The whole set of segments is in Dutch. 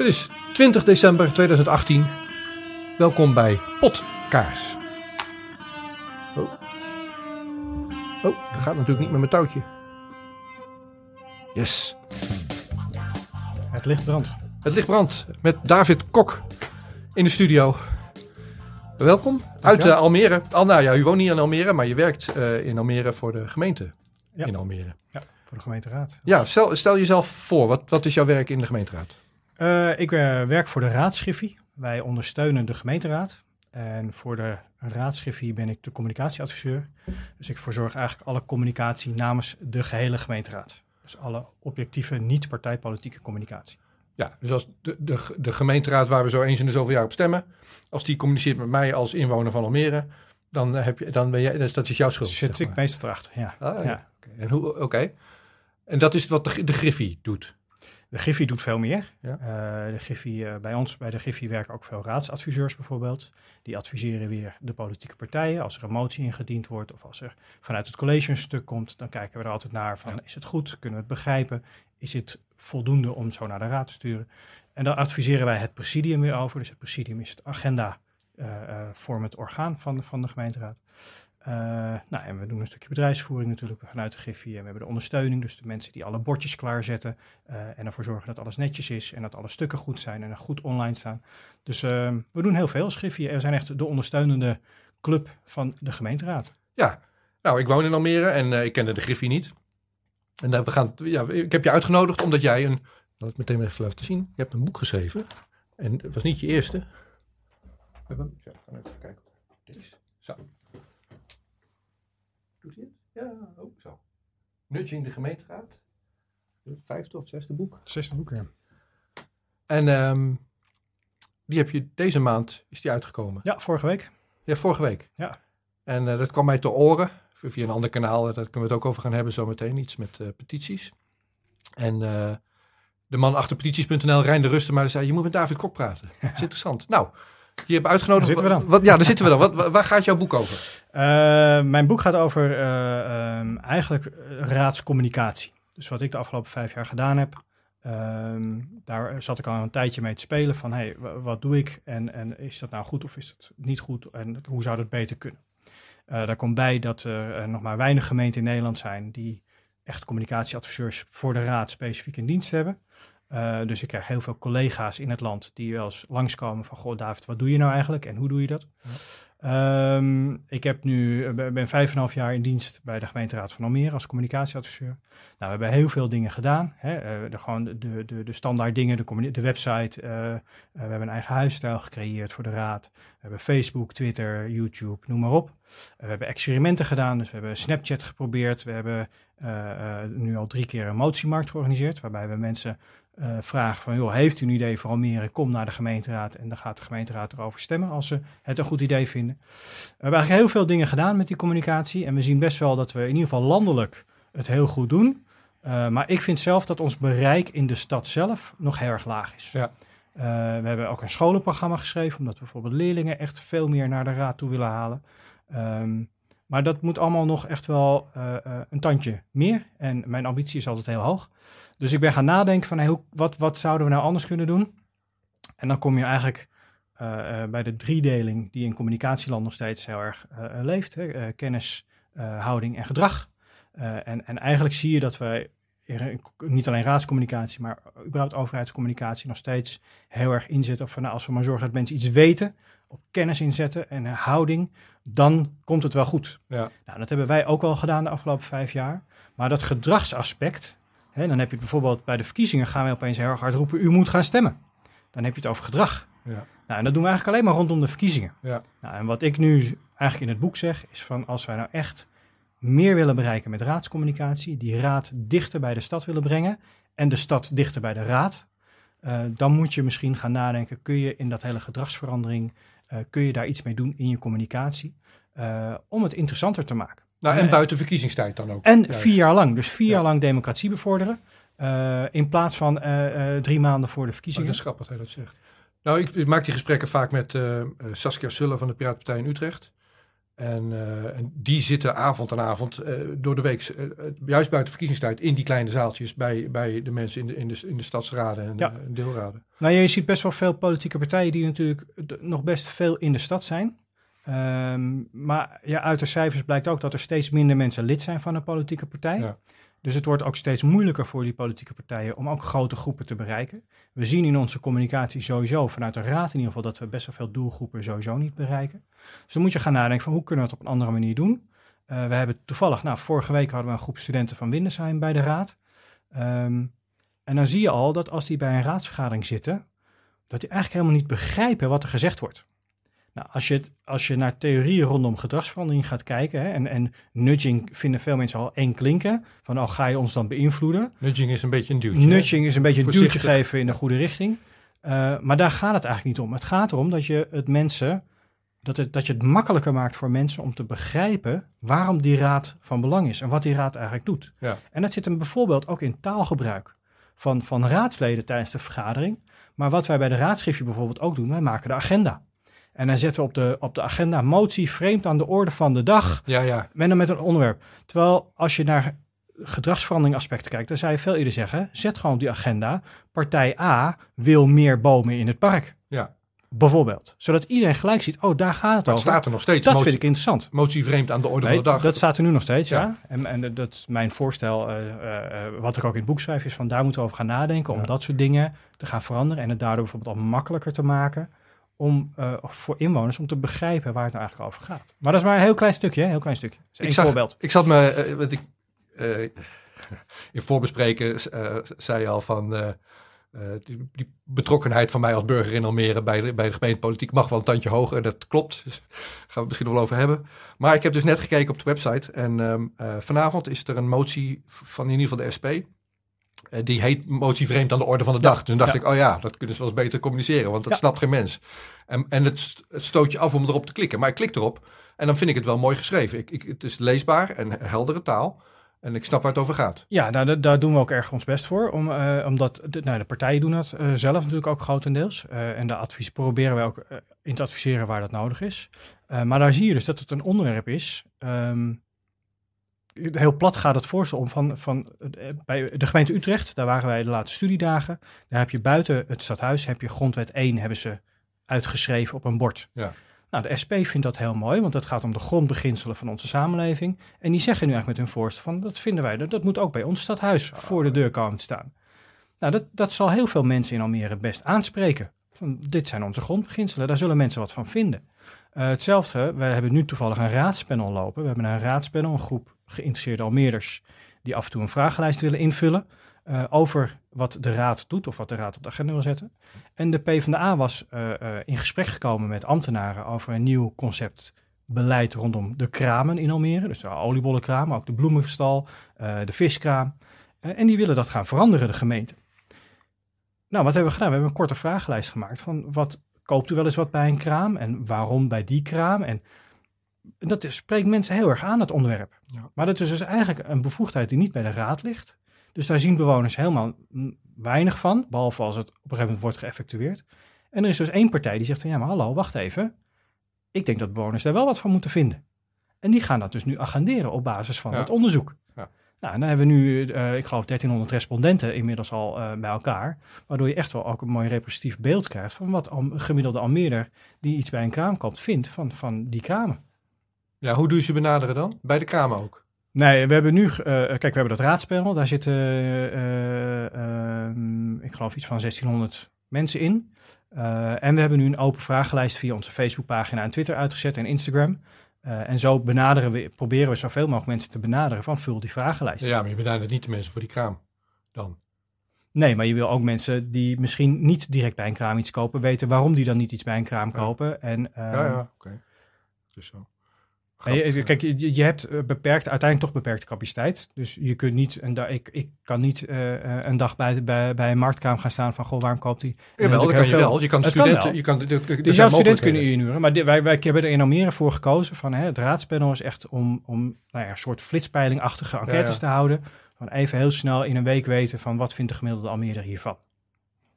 Het is 20 december 2018. Welkom bij Potkaars. Oh. Oh, dat gaat natuurlijk niet met mijn touwtje. Yes. Het licht brandt. Het licht brandt met David Kok in de studio. Welkom uit uh, Almere. Al, nou ja, u woont niet in Almere, maar je werkt uh, in Almere voor de gemeente Ja. in Almere. Ja, voor de gemeenteraad. Ja, stel, stel jezelf voor. Wat, wat is jouw werk in de gemeenteraad? Eh, ik eh, werk voor de raadschiffie. Wij ondersteunen de gemeenteraad. En voor de raadschiffie ben ik de communicatieadviseur. Dus ik verzorg eigenlijk alle communicatie namens de gehele gemeenteraad. Dus alle objectieve, niet-partijpolitieke communicatie. Ja, dus als de, de, de gemeenteraad waar we zo eens in de zoveel jaar op stemmen, als die communiceert met mij als inwoner van Almere, dan, heb je, dan ben jij, dat, dat is jouw schuld. Zit zeg ik meestal erachter, ja. Ah, ja. ja. Oké. En hoe? Oké. En dat is wat de, de Griffie doet. De Griffie doet veel meer. Ja. Eh, de Griffie, eh, bij ons, bij de Griffie werken ook veel raadsadviseurs bijvoorbeeld. Die adviseren weer de politieke partijen. Als er een motie ingediend wordt of als er vanuit het college een stuk komt, dan kijken we er altijd naar van Ja. is het goed? Kunnen we het begrijpen? Is het voldoende om zo naar de raad te sturen? En dan adviseren wij het presidium weer over. Dus het presidium is het agenda eh eh, vormend orgaan van de, van de gemeenteraad. Eh, nou, en we doen een stukje bedrijfsvoering natuurlijk vanuit de Griffie. En we hebben de ondersteuning, dus de mensen die alle bordjes klaarzetten. eh, en ervoor zorgen dat alles netjes is en dat alle stukken goed zijn en er goed online staan. Dus eh, we doen heel veel als Griffie. We zijn echt de ondersteunende club van de gemeenteraad. Ja. Nou, ik woon in Almere en eh, ik kende de Griffie niet. En uh, we gaan, ja, ik heb je uitgenodigd omdat jij een, laat ik meteen even laten zien. Je hebt een boek geschreven. En het was niet je eerste. We hebben, ja, gaan even kijken. Deze. Zo. Ja, ook zo. Nudging de gemeenteraad. Het vijfde of zesde boek. Zesde boek, ja. En ehm, die heb je deze maand, is die uitgekomen. Ja, vorige week. Ja, vorige week. Ja. En uh, dat kwam mij te oren via een ander kanaal. Daar kunnen we het ook over gaan hebben zometeen. Iets met uh, petities. En uh, de man achter petities.nl, Rijn de Rusten, zei je moet met David Kok praten. Dat is interessant. Nou, je hebt uitgenodigd. Daar zitten we dan. Wat, ja, daar zitten we dan. Wat, waar gaat jouw boek over? Uh, mijn boek gaat over um, eigenlijk raadscommunicatie. Dus wat ik de afgelopen vijf jaar gedaan heb. Um, daar zat ik al een tijdje mee te spelen van hey, wat doe ik en, en is dat nou goed of is dat niet goed en hoe zou dat beter kunnen? Uh, daar komt bij dat er nog maar weinig gemeenten in Nederland zijn die echt communicatieadviseurs voor de raad specifiek in dienst hebben. Uh, dus ik krijg heel veel collega's in het land die wel eens langskomen van goh David, wat doe je nou eigenlijk en hoe doe je dat? Ja. Um, ik heb nu, ben vijf en een half jaar in dienst bij de gemeenteraad van Almere als communicatieadviseur. Nou, we hebben heel veel dingen gedaan. Hè? Uh, de, gewoon de, de, de standaard dingen, de, de website. Uh, we hebben een eigen huisstijl gecreëerd voor de raad. We hebben Facebook, Twitter, YouTube, noem maar op. we hebben experimenten gedaan, dus we hebben Snapchat geprobeerd. We hebben nu al drie keer een motiemarkt georganiseerd, waarbij we mensen uh, vragen van, joh, heeft u een idee voor Almere? Kom naar de gemeenteraad en dan gaat de gemeenteraad erover stemmen als ze het een goed idee vinden. We hebben eigenlijk heel veel dingen gedaan met die communicatie en we zien best wel dat we in ieder geval landelijk het heel goed doen. Uh, maar ik vind zelf dat ons bereik in de stad zelf nog heel erg laag is. Ja. Uh, we hebben ook een scholenprogramma geschreven, omdat we bijvoorbeeld leerlingen echt veel meer naar de raad toe willen halen. Um, maar dat moet allemaal nog echt wel uh, uh, een tandje meer. En mijn ambitie is altijd heel hoog. Dus ik ben gaan nadenken van hey, hoe, wat, wat zouden we nou anders kunnen doen? En dan kom je eigenlijk uh, bij de driedeling die in communicatieland nog steeds heel erg leeft. Hè? kennis, houding en gedrag. en, en eigenlijk zie je dat wij niet alleen raadscommunicatie, maar überhaupt overheidscommunicatie nog steeds heel erg inzetten. Of van nou, als we maar zorgen dat mensen iets weten, op kennis inzetten en houding, dan komt het wel goed. Ja. Nou, dat hebben wij ook wel gedaan de afgelopen vijf jaar. Maar dat gedragsaspect, hè, dan heb je bijvoorbeeld bij de verkiezingen gaan we opeens heel erg hard roepen, u moet gaan stemmen. Dan heb je het over gedrag. Ja. Nou, en dat doen we eigenlijk alleen maar rondom de verkiezingen. Ja. Nou, en wat ik nu eigenlijk in het boek zeg, is van als wij nou echt meer willen bereiken met raadscommunicatie, die raad dichter bij de stad willen brengen en de stad dichter bij de raad, uh, dan moet je misschien gaan nadenken, kun je in dat hele gedragsverandering, kun je daar iets mee doen in je communicatie, uh, om het interessanter te maken. Nou, en buiten verkiezingstijd dan ook. En juist. vier jaar lang, dus vier Ja. jaar lang democratie bevorderen, uh, in plaats van drie maanden voor de Oh, verkiezingen. dat is grappig dat hij dat zegt. Nou, ik, ik maak die gesprekken vaak met Saskia Sulle van de Piratenpartij in Utrecht. En, uh, en, die zitten avond aan avond uh, door de week, uh, juist buiten verkiezingstijd, in die kleine zaaltjes bij, bij de mensen in de, in de, in de stadsraden en ja. deelraden. Nou, je ziet best wel veel politieke partijen die natuurlijk nog best veel in de stad zijn. Um, maar ja, uit de cijfers blijkt ook dat er steeds minder mensen lid zijn van een politieke partij. Ja. Dus het wordt ook steeds moeilijker voor die politieke partijen om ook grote groepen te bereiken. We zien in onze communicatie sowieso, vanuit de raad in ieder geval, dat we best wel veel doelgroepen sowieso niet bereiken. Dus dan moet je gaan nadenken van hoe kunnen we het op een andere manier doen. Uh, we hebben toevallig, nou vorige week hadden we een groep studenten van Windesheim bij de raad. Um, en dan zie je al dat als die bij een raadsvergadering zitten, dat die eigenlijk helemaal niet begrijpen wat er gezegd wordt. Nou, als, je, als je naar theorieën rondom gedragsverandering gaat kijken, hè, en, en nudging vinden veel mensen al één klinken, van oh, ga je ons dan beïnvloeden? Nudging is een beetje een duwtje. Nudging is een beetje een duwtje geven in de goede richting. Uh, maar daar gaat het eigenlijk niet om. Het gaat erom dat je het mensen, dat, het, dat je het makkelijker maakt voor mensen om te begrijpen waarom die raad van belang is en wat die raad eigenlijk doet. Ja. En dat zit hem bijvoorbeeld ook in taalgebruik van, van raadsleden tijdens de vergadering. Maar wat wij bij de raadschriftje bijvoorbeeld ook doen, wij maken de agenda. En dan zetten we op de, op de agenda motie vreemd aan de orde van de dag. Ja, ja. Men dan met een onderwerp. Terwijl als je naar gedragsverandering aspecten kijkt, dan zou je veel eerder zeggen, zet gewoon op die agenda, partij A wil meer bomen in het park. Ja. Bijvoorbeeld. Zodat iedereen gelijk ziet, oh, daar gaat het over. staat er nog steeds. Dat vind ik interessant. Motie vreemd aan de orde nee, van de dag. Dat staat er nu nog steeds, ja. ja. En, en dat is mijn voorstel, uh, uh, wat ik ook in het boek schrijf, is van daar moeten we over gaan nadenken, om dat soort dingen te gaan veranderen en het daardoor bijvoorbeeld al makkelijker te maken om uh, voor inwoners om te begrijpen waar het nou eigenlijk over gaat. Maar dat is maar een heel klein stukje, hè? heel klein stukje. Ik voorbeeld. Ik zat me, uh, wat ik uh, in voorbespreken zei al van die, die, betrokkenheid van mij als burger in Almere bij de, bij de gemeentepolitiek mag wel een tandje hoger. Dat klopt, dus daar gaan we het misschien nog wel over hebben. Maar ik heb dus net gekeken op de website en um, vanavond is er een motie van in ieder geval de SP eh, die heet motie vreemd aan de orde van de dag. Ja, dus dacht ik, oh ja, dat kunnen ze wel eens beter communiceren, want dat snapt geen mens. En, en het, het, stoot je af om erop te klikken. Maar ik klik erop en dan vind ik het wel mooi geschreven. Ik, ik, het is leesbaar en heldere taal. En ik snap waar het over gaat. Ja, nou, daar doen we ook erg ons best voor. Om, uh, omdat de, nou, de partijen doen dat uh, zelf natuurlijk ook grotendeels. Uh, en de advies proberen wij ook in te adviseren waar dat nodig is. maar daar zie je dus dat het een onderwerp is um, heel plat gaat het voorstel om van, van eh, bij de gemeente Utrecht, daar waren wij de laatste studiedagen. Daar heb je buiten het stadhuis, heb je grondwet 1 hebben ze uitgeschreven op een bord. Ja. Nou, de SP vindt dat heel mooi, want dat gaat om de grondbeginselen van onze samenleving. En die zeggen nu eigenlijk met hun voorstel van, dat vinden wij, dat, dat moet ook bij ons stadhuis voor de deur komen te staan. Nou, dat, dat zal heel veel mensen in Almere best aanspreken. Van, dit zijn onze grondbeginselen, daar zullen mensen wat van vinden. Uh, hetzelfde, we hebben nu toevallig een raadspanel lopen. We hebben een raadspanel, een groep geïnteresseerde Almeerders die af en toe een vragenlijst willen invullen uh, over wat de raad doet of wat de raad op de agenda wil zetten. En de PvdA was uh, uh, in gesprek gekomen met ambtenaren over een nieuw concept beleid rondom de kramen in Almere. Dus de oliebollenkraam, ook de bloemengestal, de viskraam. en die willen dat gaan veranderen, de gemeente. Nou, wat hebben we gedaan? We hebben een korte vragenlijst gemaakt van wat koopt u wel eens wat bij een kraam en waarom bij die kraam? En dat spreekt mensen heel erg aan, het onderwerp. Ja. Maar dat is dus eigenlijk een bevoegdheid die niet bij de raad ligt. Dus daar zien bewoners helemaal weinig van, behalve als het op een gegeven moment wordt geëffectueerd. En er is dus één partij die zegt van ja, maar hallo, wacht even. Ik denk dat bewoners daar wel wat van moeten vinden. En die gaan dat dus nu agenderen op basis van ja. het onderzoek. Ja. Nou, dan hebben we nu, uh, ik geloof, 1300 respondenten inmiddels al uh, bij elkaar. Waardoor je echt wel ook een mooi representatief beeld krijgt van wat een gemiddelde Almeerder die iets bij een kraam koopt, vindt van, van die kramen. Ja, hoe doe je ze benaderen dan? Bij de kramen ook? Nee, we hebben nu, uh, kijk, we hebben dat raadspanel. Daar zitten, uh, uh, ik geloof, iets van 1600 mensen in. en we hebben nu een open vragenlijst via onze Facebookpagina en Twitter uitgezet en Instagram. en zo benaderen we, proberen we zoveel mogelijk mensen te benaderen van vul die vragenlijst. Ja, maar je benadert niet de mensen voor die kraam dan. Nee, maar je wil ook mensen die misschien niet direct bij een kraam iets kopen, weten waarom die dan niet iets bij een kraam kopen. En, ja, ja, oké. Okay. Dus zo. Je, kijk, je, je, hebt eh, beperkt, uiteindelijk toch beperkte capaciteit. Dus je kunt niet, een ik, ik kan niet uh, een dag bij, bij, bij een marktkraam gaan staan van, goh, waarom koopt hij? Jawel, dat kan je wel. Je kan studenten, je kan, de, de, de jouw student kunnen inhuren. Maar wij, wij hebben er in Almere voor gekozen van, hè, het raadspanel is echt om, om nou ja, een soort flitspeilingachtige enquêtes ja, ja. te houden. Van even heel snel in een week weten van, wat vindt de gemiddelde Almere hiervan?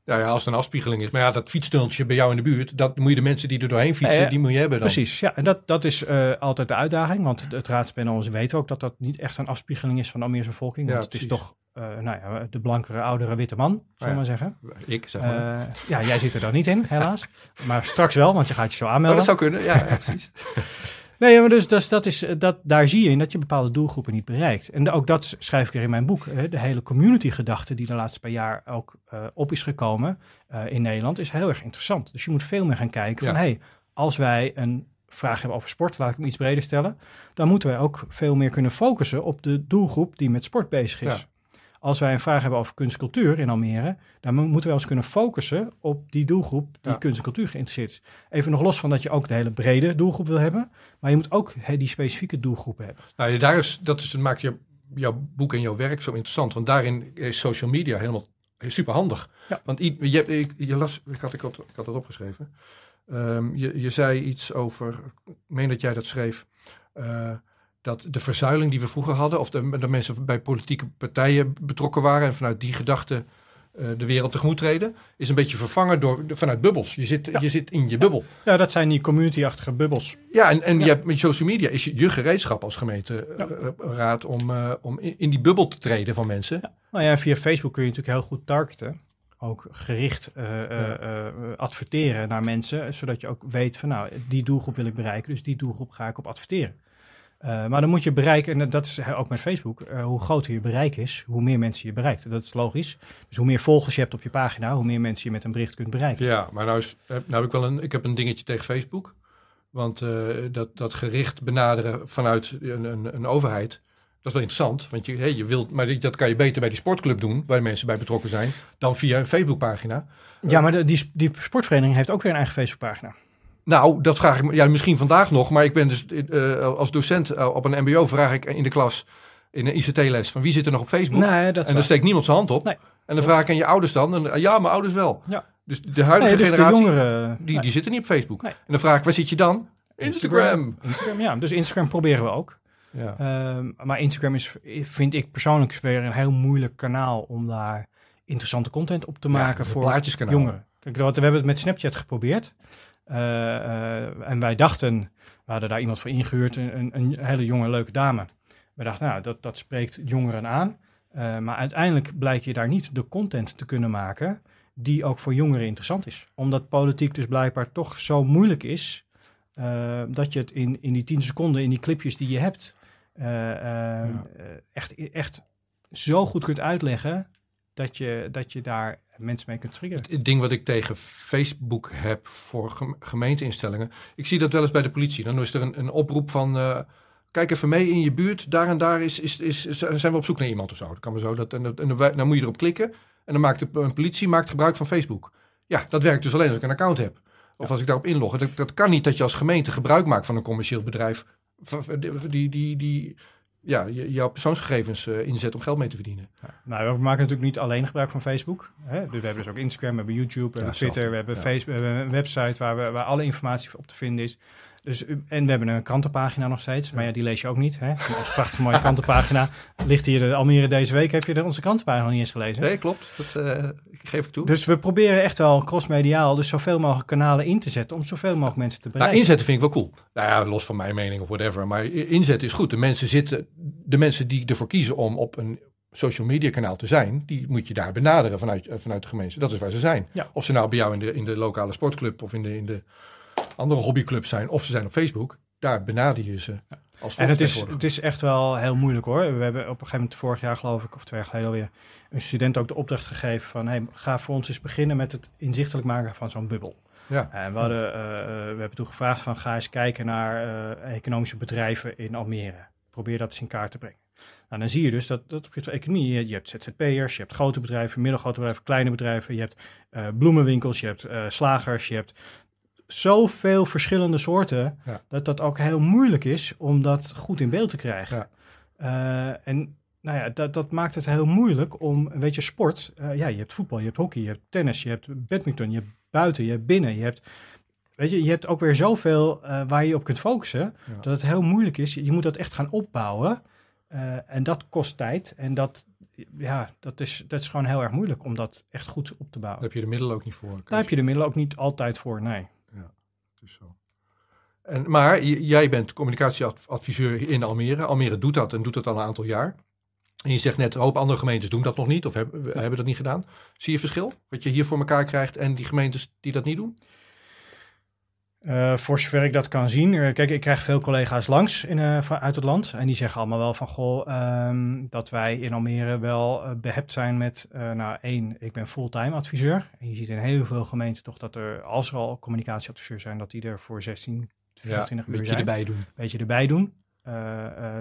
Ja, ja, als het een afspiegeling is. Maar ja, dat fietstunneltje bij jou in de buurt, dat moet je de mensen die er doorheen fietsen, die moet je hebben dan. Precies, ja. En dat, dat is eh, altijd de uitdaging. Want het raadspanel, ze weten ook dat dat niet echt een afspiegeling is van de Almeerse bevolking. Ja, Want het is toch eh, nou ja, de blankere, oudere, witte man, zullen we ja. maar zeggen. Ik, zeg maar. Eh, ja, jij zit er dan niet in, helaas. Maar straks wel, want je gaat je zo oh, aanmelden. dat zou kunnen, ja, ja, precies. Nee, maar dus, dus dat is, eh, dat, daar zie je in dat je bepaalde doelgroepen niet bereikt. En ook dat schrijf ik er in mijn boek. hè. De hele community-gedachte die de laatste paar jaar ook eh, op is gekomen eh, in Nederland, is heel erg interessant. Dus je moet veel meer gaan kijken van, hé, hey, als wij een vraag hebben over sport, laat ik hem iets breder stellen, dan moeten wij ook veel meer kunnen focussen op de doelgroep die met sport bezig is. Als wij een vraag hebben over kunst en cultuur in Almere, dan mo- moeten wij ons kunnen focussen op die doelgroep die Ja. kunst en cultuur geïnteresseerd is. Even nog los van dat je ook de hele brede doelgroep wil hebben, maar je moet ook he- die specifieke doelgroepen hebben. Nou, daar is, dat is, dat maakt je, jouw boek en jouw werk zo interessant. Want daarin is social media helemaal super handig. Ja. Want je, je las, ik had, ik, had, ik had het opgeschreven. Ehm, je, je zei iets over, ik meen dat jij dat schreef, eh, dat de verzuiling die we vroeger hadden, of de, de mensen bij politieke partijen betrokken waren en vanuit die gedachte eh, de wereld tegemoet treden, is een beetje vervangen door, vanuit bubbels. Je zit, Ja. je zit in je bubbel. Ja, dat zijn die community-achtige bubbels. Ja, en, en Ja. Je hebt, met social media is je, je gereedschap als gemeenteraad om, eh, om in, in die bubbel te treden van mensen. Nou ja, via Facebook kun je natuurlijk heel goed targeten. Ook gericht eh, eh, eh, adverteren naar mensen, zodat je ook weet van nou, die doelgroep wil ik bereiken, dus die doelgroep ga ik op adverteren. Eh, maar dan moet je bereiken, en dat is ook met Facebook, eh, hoe groter je bereik is, hoe meer mensen je bereikt. Dat is logisch. Dus hoe meer volgers je hebt op je pagina, hoe meer mensen je met een bericht kunt bereiken. Ja, maar nou, is, heb- nou heb ik wel een, ik heb een dingetje tegen Facebook. Want eh, dat, dat gericht benaderen vanuit een, een, een overheid, dat is wel interessant. Want je, hey, je wilt, maar dat kan je beter bij die sportclub doen, waar de mensen bij betrokken zijn, dan via een Facebookpagina. Ja, maar de, die, die sportvereniging heeft ook weer een eigen Facebookpagina. Nou, dat vraag ik me, ja, misschien vandaag nog, maar ik ben dus eh, als docent eh, op een MBO vraag ik in de klas, in een ICT-les, van wie zit er nog op Facebook? Nee, dat is en dan steekt niemand zijn hand op. Nee. En dan vraag ik aan je ouders dan. En, ja, mijn ouders wel. Ja. Dus de huidige Nee, dus de generatie, jongeren... die, nee. die zitten niet op Facebook. Nee. En dan vraag ik, waar zit je dan? Instagram. Instagram, ja. Dus Instagram proberen we ook. Ja. Ehm, maar Instagram is, vind ik persoonlijk weer een heel moeilijk kanaal om daar interessante content op te maken voor jongeren. Kijk, we hebben het met Snapchat geprobeerd. Eh, eh, en wij dachten, we hadden daar iemand voor ingehuurd, een, een, hele jonge, leuke dame. We dachten, nou, dat, dat spreekt jongeren aan. Eh, maar uiteindelijk blijkt je daar niet de content te kunnen maken die ook voor jongeren interessant is. Omdat politiek dus blijkbaar toch zo moeilijk is, dat je het in, in die tien seconden, in die clipjes die je hebt, Ja. echt, echt zo goed kunt uitleggen dat je, dat je daar mensen mee kunt triggeren. Het ding wat ik tegen Facebook heb voor gem- gemeenteinstellingen. Ik zie dat wel eens bij de politie. Dan is er een, een oproep van. eh, kijk even mee in je buurt. Daar en daar is, is, is, zijn we op zoek naar iemand of zo. Dat kan maar zo. Dat, en, dan, moet je erop klikken. En dan maakt de een politie maakt gebruik van Facebook. Ja, dat werkt dus alleen als ik een account heb. Of als ik daarop inlog. Dat, dat kan niet dat je als gemeente gebruik maakt van een commercieel bedrijf. Die, die, die ja, jouw persoonsgegevens eh, inzet om geld mee te verdienen. Nou, we maken natuurlijk niet alleen gebruik van Facebook. Hè? Dus we hebben dus ook Instagram, we hebben YouTube, we hebben Twitter, we hebben. Facebook, we hebben een website waar, we, waar alle informatie op te vinden is. Dus, en we hebben een krantenpagina nog steeds, maar ja, die lees je ook niet. Hè? Onze prachtige mooie krantenpagina ligt hier de Almere deze week. Heb je onze krantenpagina nog niet eens gelezen? Nee, klopt. Dat eh, geef ik toe. Dus we proberen echt wel crossmediaal, dus zoveel mogelijk kanalen in te zetten om zoveel mogelijk mensen te Nou, bereiken. inzetten vind ik wel cool. Nou ja, los van mijn mening of whatever. Maar i- inzetten is goed. De mensen, zitten, de mensen die ervoor kiezen om op een social media kanaal te zijn, die moet je daar benaderen vanuit, eh, vanuit de gemeente. Dat is waar ze zijn. Ja. Of ze nou bij jou in de, in de lokale sportclub of in de, in de andere hobbyclub zijn, of ze zijn op Facebook, daar benader je ze. Als En het is, het is echt wel heel moeilijk hoor. We hebben op een gegeven moment vorig jaar geloof ik, of twee jaar geleden alweer, een student ook de opdracht gegeven van hey, ga voor ons eens beginnen met het inzichtelijk maken van zo'n bubbel. Ja. En we, hadden, eh, eh, we hebben toen gevraagd van ga eens kijken naar eh, economische bedrijven in Almere. Probeer dat eens in kaart te brengen. Nou, dan zie je dus dat, dat op het gebied van economie, je, je hebt ZZP'ers, je hebt grote bedrijven, middelgrote bedrijven, kleine bedrijven, je hebt eh, bloemenwinkels, je hebt eh, slagers, je hebt zoveel verschillende soorten, Ja. dat dat ook heel moeilijk is om dat goed in beeld te krijgen. Ja. Eh, en nou ja, dat, dat maakt het heel moeilijk om, weet je, sport. eh, ja, je hebt voetbal, je hebt hockey, je hebt tennis, je hebt badminton, je hebt buiten, je hebt binnen, je hebt. Weet je, je hebt ook weer zoveel eh, waar je op kunt focussen. Ja. Dat het heel moeilijk is. Je moet dat echt gaan opbouwen. En dat kost tijd. En dat ja, dat is, dat is gewoon heel erg moeilijk om dat echt goed op te bouwen. Daar heb je de middelen ook niet voor. Daar heb je de middelen ook niet altijd voor, nee. Dus. En, maar jij bent communicatieadviseur in Almere. Almere doet dat en doet dat al een aantal jaar. En je zegt net, hoop andere gemeentes doen dat nog niet of hebben, hebben dat niet gedaan. Zie je verschil? Wat je hier voor elkaar krijgt en die gemeentes die dat niet doen? Eh, voor zover ik dat kan zien. eh, kijk, ik krijg veel collega's langs in, eh, uit het land. En die zeggen allemaal wel van, goh, ehm, dat wij in Almere wel eh, behept zijn met, nou één, ik ben fulltime adviseur. En je ziet in heel veel gemeenten toch dat er, als er al communicatieadviseurs zijn, dat die er voor 16, 24 een uur beetje zijn. erbij doen. beetje erbij doen.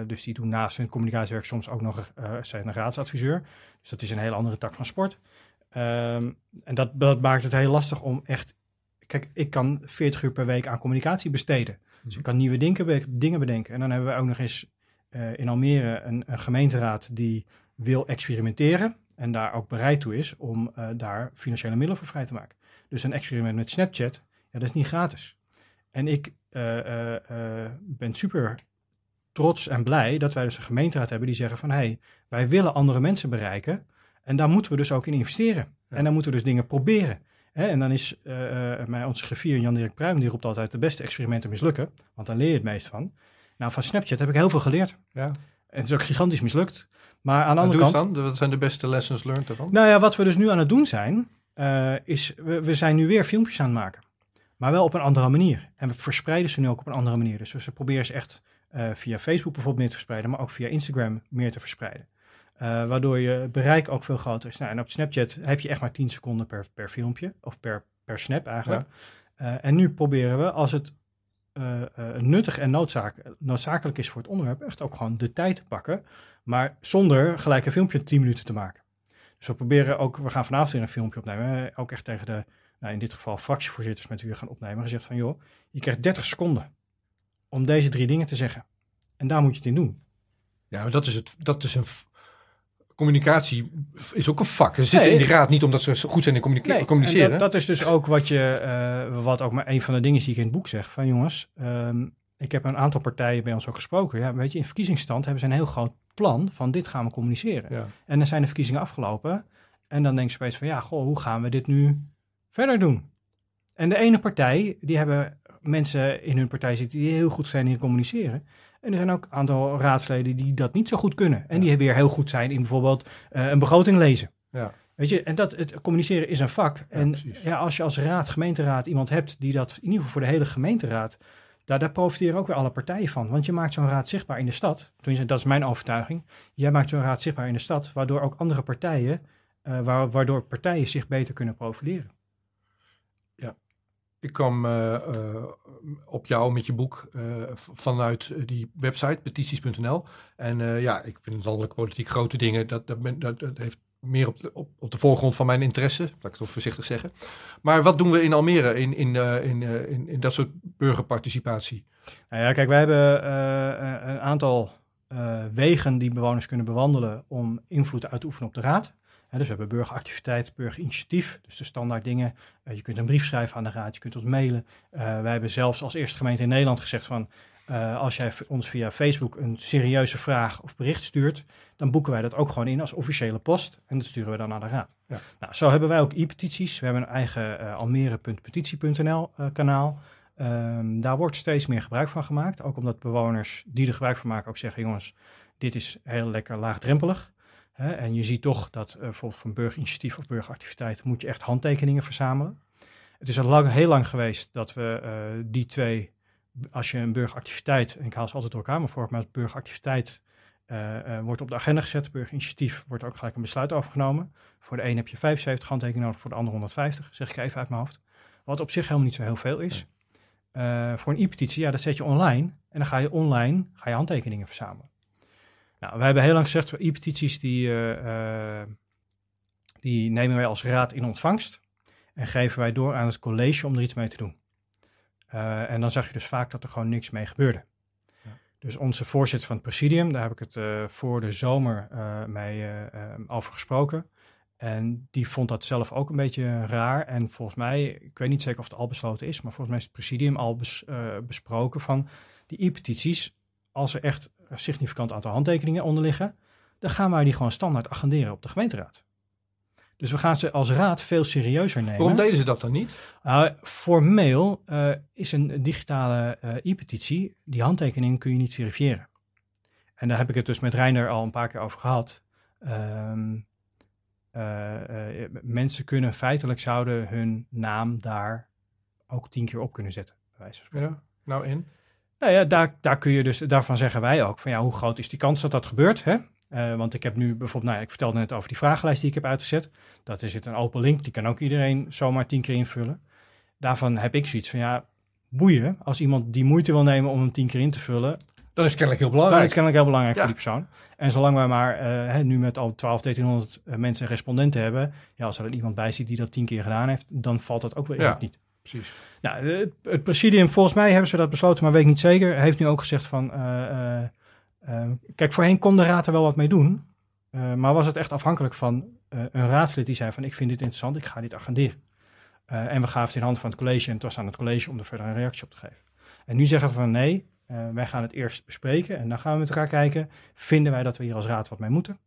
Dus die doen naast hun communicatiewerk soms ook nog zijn een raadsadviseur. Dus dat is een hele andere tak van sport. Ehm, en dat, dat maakt het heel lastig om echt... Kijk, ik kan 40 uur per week aan communicatie besteden. Dus ik kan nieuwe dingen, dingen bedenken. En dan hebben we ook nog eens eh, in Almere een, een gemeenteraad die wil experimenteren. En daar ook bereid toe is om eh, daar financiële middelen voor vrij te maken. Dus een experiment met Snapchat, ja, dat is niet gratis. En ik eh, ben super trots en blij dat wij dus een gemeenteraad hebben die zeggen van hé, hey, wij willen andere mensen bereiken en daar moeten we dus ook in investeren. Ja. En dan moeten we dus dingen proberen. Hè? En dan is eh, mijn, onze griffier Jan-Dirk Pruim, die roept altijd de beste experimenten mislukken, want daar leer je het meest van. Nou, van Snapchat heb ik heel veel geleerd. Ja. En het is ook gigantisch mislukt. Maar aan de andere kant, dan. Wat zijn de beste lessons learned ervan? nou ja, wat we dus nu aan het doen zijn, eh, is we, we zijn nu weer filmpjes aan het maken. Maar wel op een andere manier. En we verspreiden ze nu ook op een andere manier. Dus we proberen ze echt via Facebook bijvoorbeeld meer te verspreiden, maar ook via Instagram meer te verspreiden. Eh, waardoor je bereik ook veel groter is. Nou, en op Snapchat heb je echt maar 10 seconden per, per filmpje, of per, per snap eigenlijk. Eh, en nu proberen we, als het eh, nuttig en noodzaak, noodzakelijk is voor het onderwerp, echt ook gewoon de tijd te pakken. Maar zonder gelijk een filmpje 10 minuten te maken. Dus we proberen ook, we gaan vanavond weer een filmpje opnemen. Ook echt tegen de, nou in dit geval fractievoorzitters met wie we gaan opnemen. Gezegd van joh, je krijgt 30 seconden om deze drie dingen te zeggen. En daar moet je het in doen. Ja, dat is, het, dat is een... Communicatie is ook een vak. Ze zitten Nee. in die raad niet omdat ze goed zijn in communica- Nee, en communiceren. dat, dat is dus ook wat je, eh, wat ook maar een van de dingen die ik in het boek zeg. Van jongens, ehm, ik heb een aantal partijen bij ons ook gesproken. Ja, weet je, in verkiezingsstand hebben ze een heel groot plan van dit gaan we communiceren. ja. En dan zijn de verkiezingen afgelopen. En dan denk je opeens van ja, goh, hoe gaan we dit nu verder doen? En de ene partij, die hebben mensen in hun partij zitten die heel goed zijn in communiceren. En er zijn ook een aantal raadsleden die dat niet zo goed kunnen. En die weer heel goed zijn in bijvoorbeeld eh, een begroting lezen. Ja. Weet je, en dat, het communiceren is een vak. en precies. ja, als je als raad, gemeenteraad iemand hebt die dat in ieder geval voor de hele gemeenteraad, daar, daar profiteren ook weer alle partijen van. Want je maakt zo'n raad zichtbaar in de stad. Tenminste, dat is mijn overtuiging. Jij maakt zo'n raad zichtbaar in de stad, waardoor ook andere partijen, eh, waar, waardoor partijen zich beter kunnen profileren. Ik kwam eh, eh, op jou met je boek eh, vanuit die website, petities.nl. En ja, ik vind landelijke politiek grote dingen. Dat, dat, dat, heeft meer op de, op, op de voorgrond van mijn interesse, laat ik het toch voorzichtig zeggen. Maar wat doen we in Almere in, in, in, in, dat soort burgerparticipatie? Nou ja, kijk, wij hebben een aantal wegen die bewoners kunnen bewandelen om invloed uit te oefenen op de raad. Dus we hebben burgeractiviteit, burgerinitiatief, dus de standaard dingen. Eh, je kunt een brief schrijven aan de raad, je kunt ons mailen. Eh, wij hebben zelfs als eerste gemeente in Nederland gezegd van... eh, als jij ons via Facebook een serieuze vraag of bericht stuurt... dan boeken wij dat ook gewoon in als officiële post. En dat sturen we dan naar de raad. Ja. Nou, zo hebben wij ook e-petities. We hebben een eigen almere.petitie.nl kanaal. Ehm, daar wordt steeds meer gebruik van gemaakt. Ook omdat bewoners die er gebruik van maken ook zeggen... jongens, dit is heel lekker laagdrempelig. Hè? En je ziet toch dat eh, bijvoorbeeld voor een burgerinitiatief of burgeractiviteit... moet je echt handtekeningen verzamelen. Het is al lang, heel lang geweest dat we eh, die twee... als je een burgeractiviteit... en ik haal ze altijd door elkaar maar voor... maar burgeractiviteit eh, wordt op de agenda gezet. Burgerinitiatief wordt ook gelijk een besluit overgenomen. Voor de een heb je 75 handtekeningen nodig, voor de ander 150. Zeg ik even uit mijn hoofd. Wat op zich helemaal niet zo heel veel is. Voor een e-petitie, ja, dat zet je online. En dan ga je online ga je handtekeningen verzamelen. Nou, wij hebben heel lang gezegd, e-petities die, eh, eh, die nemen wij als raad in ontvangst. En geven wij door aan het college om er iets mee te doen. Eh, en dan zag je dus vaak dat er gewoon niks mee gebeurde. Ja. Dus onze voorzitter van het presidium, daar heb ik het voor de zomer mee over gesproken. En die vond dat zelf ook een beetje raar. En volgens mij, ik weet niet zeker of het al besloten is, maar volgens mij is het presidium al bes- besproken van die e-petities. Als er echt significant aantal handtekeningen onder liggen, dan gaan wij die gewoon standaard agenderen op de gemeenteraad. Dus we gaan ze als raad veel serieuzer nemen. Waarom deden ze dat dan niet? Uh, formeel uh, is een digitale uh, e-petitie, die handtekening kun je niet verifiëren. En daar heb ik het dus met Reiner al een paar keer over gehad. Um, mensen kunnen feitelijk zouden hun naam daar ook tien keer op kunnen zetten. Bij wijze van spreken. Ja, nou en? Nou ja, daar, daar kun je dus, daarvan zeggen wij ook van ja, hoe groot is die kans dat dat gebeurt? Hè? Uh, want ik heb nu bijvoorbeeld, nou, ik vertelde net over die vragenlijst die ik heb uitgezet. Dat is het een open link, die kan ook iedereen zomaar tien keer invullen. Daarvan heb ik zoiets van ja, boeien. Als iemand die moeite wil nemen om hem tien keer in te vullen. Dan is kennelijk heel belangrijk. Dan is kennelijk heel belangrijk ja. voor die persoon. En zolang wij maar uh, nu met al 12, 1300 mensen respondenten hebben. Ja, als er dan iemand bij zit die dat tien keer gedaan heeft, dan valt dat ook weer ja. niet. Precies. Nou, het, het, presidium, volgens mij hebben ze dat besloten, maar weet ik niet zeker. Heeft nu ook gezegd van. Uh, uh, kijk, voorheen kon de raad er wel wat mee doen. Maar was het echt afhankelijk van een raadslid die zei van ik vind dit interessant, ik ga dit agenderen. en we gaven het in handen van het college en het was aan het college om er verder een reactie op te geven. En nu zeggen we van nee, wij gaan het eerst bespreken en dan gaan we met elkaar kijken. Vinden wij dat we hier als raad wat mee moeten?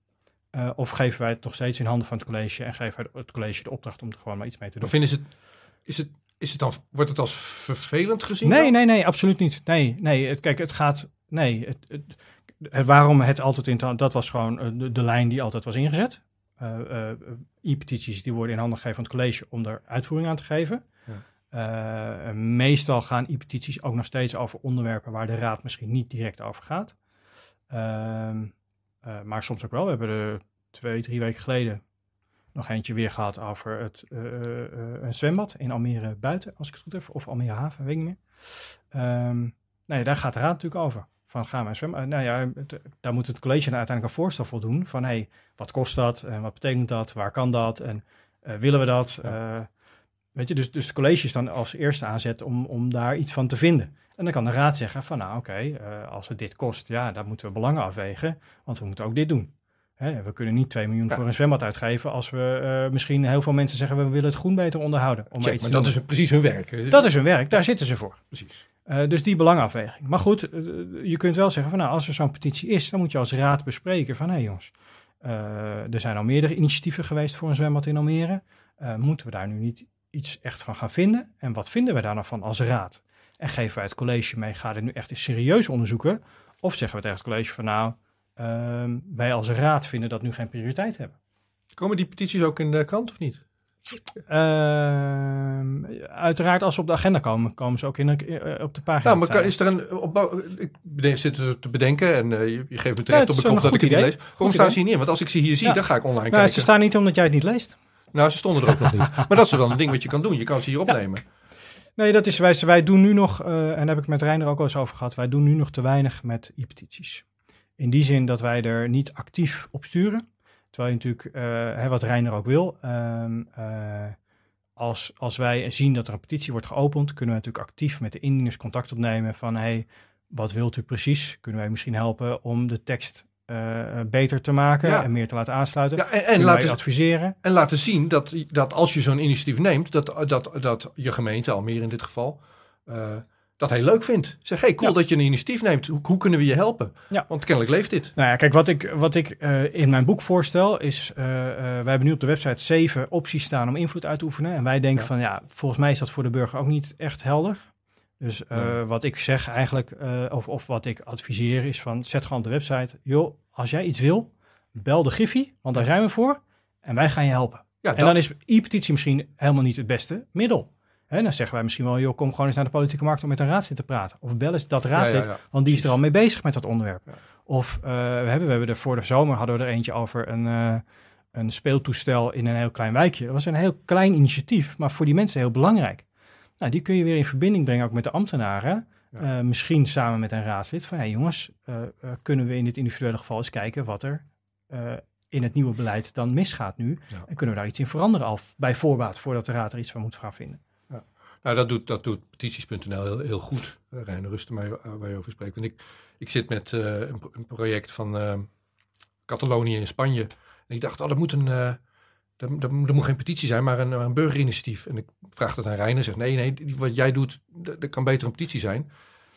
of geven wij het nog steeds in handen van het college en geven wij het college de opdracht om er gewoon maar iets mee te doen? Of vinden ze het, is het is het dan, wordt het als vervelend gezien? Nee, dan? nee, nee, absoluut niet. Nee, nee, het, kijk, het gaat, nee, het, het, het, waarom het altijd in, dat was gewoon de, de lijn die altijd was ingezet. Uh, uh, e-petities die worden in handen gegeven van het college om er uitvoering aan te geven. Ja. Uh, meestal gaan e-petities ook nog steeds over onderwerpen waar de raad misschien niet direct over gaat. Ehm, maar soms ook wel. We hebben er twee, drie weken geleden nog eentje weer gehad over het, uh, uh, een zwembad in Almere buiten, als ik het goed heb, of Almere haven, weet ik niet meer. Um, nou ja, daar gaat de raad natuurlijk over. Van gaan we een zwembad? Nou ja, daar moet het college dan uiteindelijk een voorstel voldoen van hey, wat kost dat en wat betekent dat, waar kan dat en willen we dat? Ja. weet je, dus, dus het college is dan als eerste aanzet om, om daar iets van te vinden. En dan kan de raad zeggen van nou oké, okay, als het dit kost, ja, dan moeten we belangen afwegen, want we moeten ook dit doen. Hè, we kunnen niet 2 miljoen ja. voor een zwembad uitgeven als we uh, misschien heel veel mensen zeggen we willen het groen beter onderhouden. Om Check, iets maar dat is precies hun werk. Dat is hun werk, daar zitten ze voor. Precies. Uh, dus die belangafweging. Maar goed, uh, je kunt wel zeggen van nou, als er zo'n petitie is, dan moet je als raad bespreken van hé hey, jongens, er zijn al meerdere initiatieven geweest voor een zwembad in Almere. moeten we daar nu niet iets echt van gaan vinden? En wat vinden we daar nou van als raad? En geven wij het college mee, ga dit nu echt eens serieus onderzoeken? Of zeggen we tegen het college van nou, Um, wij als raad vinden dat nu geen prioriteit hebben. Komen die petities ook in de krant of niet? Uh, uiteraard, als ze op de agenda komen, komen ze ook in de, op de pagina. Nou, maar kan, is er een opbouw? Ik zit er te bedenken en uh, je, je, geeft me terecht ja, op de kop dat ik het niet lees. Waarom staan ze hier niet? Want als ik ze hier zie, ja. dan ga ik online nou, kijken. Ze staan niet omdat jij het niet leest. Nou, ze stonden er ook nog niet. Maar dat is wel een ding wat je kan doen. Je kan ze hier opnemen. Nee, dat is wij, wij doen nu nog, uh, en daar heb ik met Reiner ook al eens over gehad, wij doen nu nog te weinig met e-petities. In die zin dat wij er niet actief op sturen. Terwijl je natuurlijk, uh, hè, wat Reiner ook wil, um, uh, als, als wij zien dat er een petitie wordt geopend, kunnen we natuurlijk actief met de indieners contact opnemen van hey, wat wilt u precies? Kunnen wij misschien helpen om de tekst uh, beter te maken ja. en meer te laten aansluiten? Ja, en, en laten adviseren. En laten zien dat, dat als je zo'n initiatief neemt, dat, dat, dat je gemeente, Almere in dit geval, dat hij leuk vindt. Zeg, hey, cool ja. dat je een initiatief neemt. Hoe, hoe, kunnen we je helpen? Ja. Want kennelijk leeft dit. Nou ja, kijk, wat ik, wat ik uh, in mijn boek voorstel is... Uh, uh, wij hebben nu op de website zeven opties staan om invloed uit te oefenen. En wij denken ja. van, ja, volgens mij is dat voor de burger ook niet echt helder. Dus wat ik zeg eigenlijk, of, of wat ik adviseer is van... zet gewoon op de website, joh, als jij iets wil, bel de Griffie, want daar zijn we voor. En wij gaan je helpen. en dat. dan is e-petitie misschien helemaal niet het beste middel. He, dan zeggen wij misschien wel, joh, kom gewoon eens naar de politieke markt om met een raadslid te praten. Of bel eens dat raadslid, ja, ja, ja. want die is er al mee bezig met dat onderwerp. Of uh, we, hebben, we hebben er voor de zomer hadden we er eentje over een, uh, een speeltoestel in een heel klein wijkje. Dat was een heel klein initiatief, maar voor die mensen heel belangrijk. Nou, die kun je weer in verbinding brengen ook met de ambtenaren. Uh, misschien samen met een raadslid. Van, hey, jongens, kunnen we in dit individuele geval eens kijken wat er in het nieuwe beleid dan misgaat nu. En kunnen we daar iets in veranderen al bij voorbaat, voordat de raad er iets van moet gaan vinden. Nou, dat doet, dat petities.nl heel, heel goed. Uh, Reine Rusten, waar, waar je over spreekt. En ik, ik zit met uh, een, project van Catalonië in Spanje. En ik dacht, oh, dat moet een, er, moet geen petitie zijn, maar een, een burgerinitiatief. En ik vraag dat aan Reine. Zegt, nee, nee, wat jij doet, dat kan beter een petitie zijn.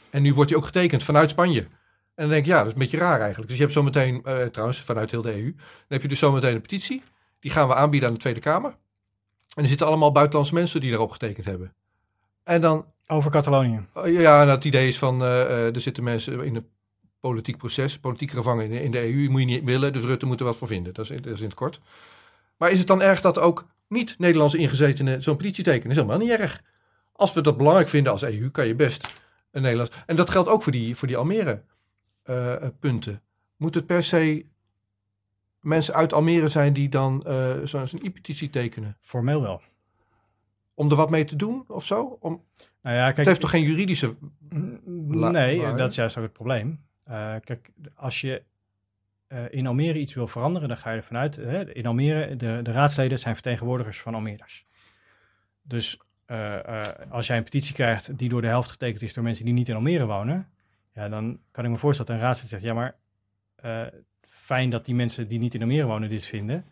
En nu wordt die ook getekend vanuit Spanje. En dan denk ik, ja, dat is een beetje raar eigenlijk. Dus je hebt zometeen, uh, trouwens, vanuit heel de EU, dan heb je dus zometeen een petitie. Die gaan we aanbieden aan de Tweede Kamer. En er zitten allemaal buitenlandse mensen die daarop getekend hebben. En dan... Over Catalonië. ja, nou, het idee is van, er zitten mensen in een politiek proces, politieke gevangenen in de EU, moet je niet willen, dus Rutte moet er wat voor vinden. Dat is, dat is in het kort. Maar is het dan erg dat ook niet-Nederlandse ingezetenen zo'n petitie tekenen? Dat is helemaal niet erg. Als we dat belangrijk vinden als EU, kan je best een Nederlands... En dat geldt ook voor die, voor die Almere uh, punten. Moet het per se mensen uit Almere zijn die dan uh, zo'n e-petitie tekenen? Formeel wel. Om er wat mee te doen of zo? Om... Nou ja, kijk, het heeft toch geen juridische... Nee, dat is juist ook het probleem. Uh, kijk, als je uh, in Almere iets wil veranderen, dan ga je ervan uit. Hè, in Almere, de, de raadsleden zijn vertegenwoordigers van Almeerders. Dus uh, als jij een petitie krijgt die door de helft getekend is door mensen die niet in Almere wonen, ja, dan kan ik me voorstellen dat een raadslid zegt, ja maar fijn dat die mensen die niet in Almere wonen dit vinden,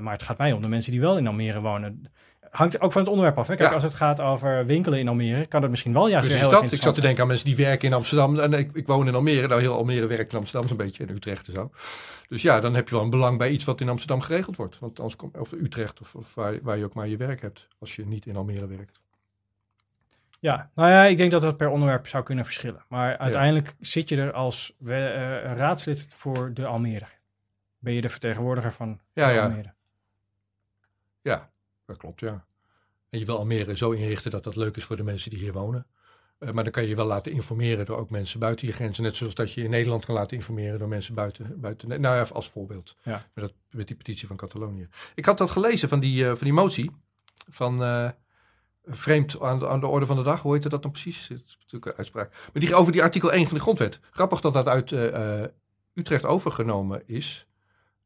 maar het gaat mij om de mensen die wel in Almere wonen hangt ook van het onderwerp af. Hè? Kijk, als het gaat over winkelen in Almere, kan dat misschien wel juist Precies heel dat. Ik zat te denken aan mensen die werken in Amsterdam. En ik, ik woon in Almere. Nou, heel Almere werkt in Amsterdam zo'n beetje. In Utrecht en zo. Dus ja, dan heb je wel een belang bij iets wat in Amsterdam geregeld wordt. Want anders kom, of Utrecht of, of waar, waar je ook maar je werk hebt. Als je niet in Almere werkt. Ja, nou ja, ik denk dat dat per onderwerp zou kunnen verschillen. Maar uiteindelijk zit je er als uh, raadslid voor de Almere. Ben je de vertegenwoordiger van ja, ja. Almere. Ja, dat klopt, ja. En je wil Almere zo inrichten dat dat leuk is voor de mensen die hier wonen. Uh, maar dan kan je je wel laten informeren door ook mensen buiten je grenzen. Net zoals dat je in Nederland kan laten informeren door mensen buiten. buiten nou ja, als voorbeeld. Ja. Met, dat, met die petitie van Catalonië. Ik had dat gelezen van die, uh, van die motie. Van uh, vreemd aan de, aan de, orde van de dag. Hoe heette dat dan precies? Het is natuurlijk een uitspraak. Maar die over die artikel 1 van de grondwet. Grappig dat dat uit Utrecht overgenomen is.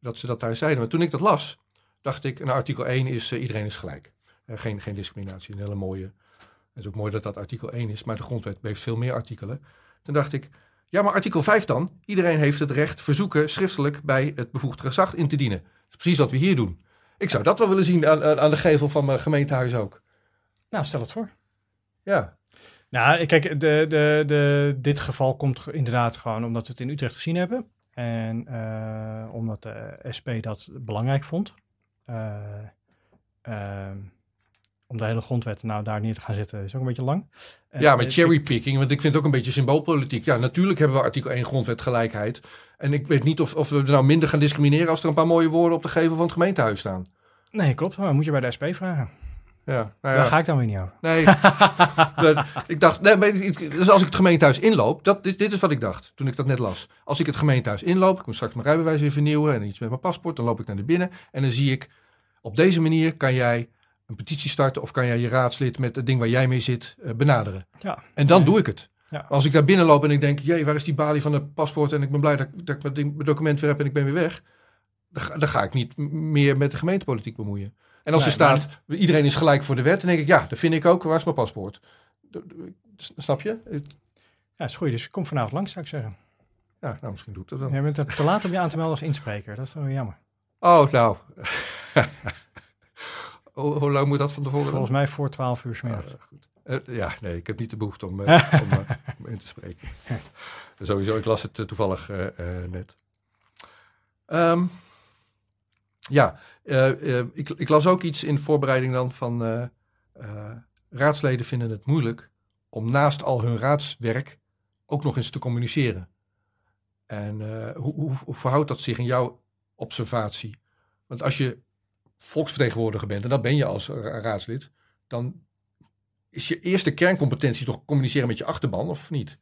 Dat ze dat daar zeiden. Maar toen ik dat las, dacht ik, nou, artikel 1 is uh, iedereen is gelijk. Uh, geen, geen discriminatie, een hele mooie. Het is ook mooi dat dat artikel 1 is, maar de grondwet heeft veel meer artikelen. Toen dacht ik, ja, maar artikel 5 dan? Iedereen heeft het recht verzoeken schriftelijk bij het bevoegd gezag in te dienen. Dat is precies wat we hier doen. Ik zou dat wel willen zien aan, aan de gevel van mijn gemeentehuis ook. Nou, stel het voor. Ja. Nou, kijk, de, de, de, dit geval komt inderdaad gewoon omdat we het in Utrecht gezien hebben. En uh, omdat de SP dat belangrijk vond. Uh, uh, om de hele grondwet nou daar neer te gaan zitten is ook een beetje lang. ja, met cherrypicking, want ik vind het ook een beetje symboolpolitiek. Ja, natuurlijk hebben we artikel 1 grondwet gelijkheid. En ik weet niet of, of we er nou minder gaan discrimineren als er een paar mooie woorden op de gevel van het gemeentehuis staan. Nee, klopt. Maar moet je bij de SP vragen. Ja, nou ja. Daar ga ik dan weer niet over. Nee, ik dacht, nee, dus als ik het gemeentehuis inloop, dat, dit, dit is wat ik dacht toen ik dat net las. Als ik het gemeentehuis inloop, ik moet straks mijn rijbewijs weer vernieuwen en iets met mijn paspoort, dan loop ik naar de binnen en dan zie ik, op deze manier kan jij een petitie starten of kan jij je raadslid met het ding waar jij mee zit uh, benaderen. Ja. En dan doe ik het. Ja. Als ik daar binnenloop en ik denk, jee, waar is die balie van het paspoort en ik ben blij dat, dat ik mijn, document weer heb en ik ben weer weg, dan, dan ga ik niet meer met de gemeentepolitiek bemoeien. En als er staat, iedereen is gelijk voor de wet, dan denk ik, ja, dat vind ik ook, waar is mijn paspoort? Snap je? Ja, is goed. Dus kom vanavond langs, zou ik zeggen. Ja, nou, misschien doet dat wel. Je bent te laat om je aan te melden als inspreker. Dat is wel jammer. Oh, nou. hoe, hoe, lang moet dat van tevoren? Volgens mij voor 12 uur smiddags. Uh, uh, ja, nee, ik heb niet de behoefte om, uh, om, om, in te spreken. Sowieso, ik las het toevallig net. Um, ja, ik, ik, las ook iets in voorbereiding dan van raadsleden vinden het moeilijk om naast al hun raadswerk ook nog eens te communiceren. En hoe, hoe, hoe, verhoudt dat zich in jouw observatie? Want als je volksvertegenwoordiger bent, en dat ben je als raadslid, dan is je eerste kerncompetentie toch communiceren met je achterban, of niet?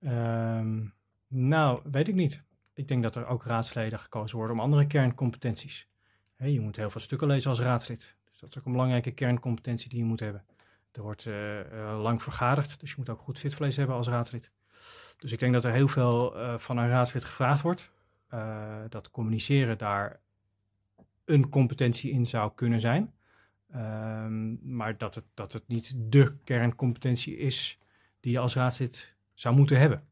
Um nou, weet ik niet. Ik denk dat er ook raadsleden gekozen worden om andere kerncompetenties. je moet heel veel stukken lezen als raadslid. Dus dat is ook een belangrijke kerncompetentie die je moet hebben. Er wordt uh, lang vergaderd, dus je moet ook goed zitvlees hebben als raadslid. Dus ik denk dat er heel veel uh, van een raadslid gevraagd wordt. dat communiceren daar een competentie in zou kunnen zijn. Um, maar dat het, dat het niet de kerncompetentie is die je als raadslid zou moeten hebben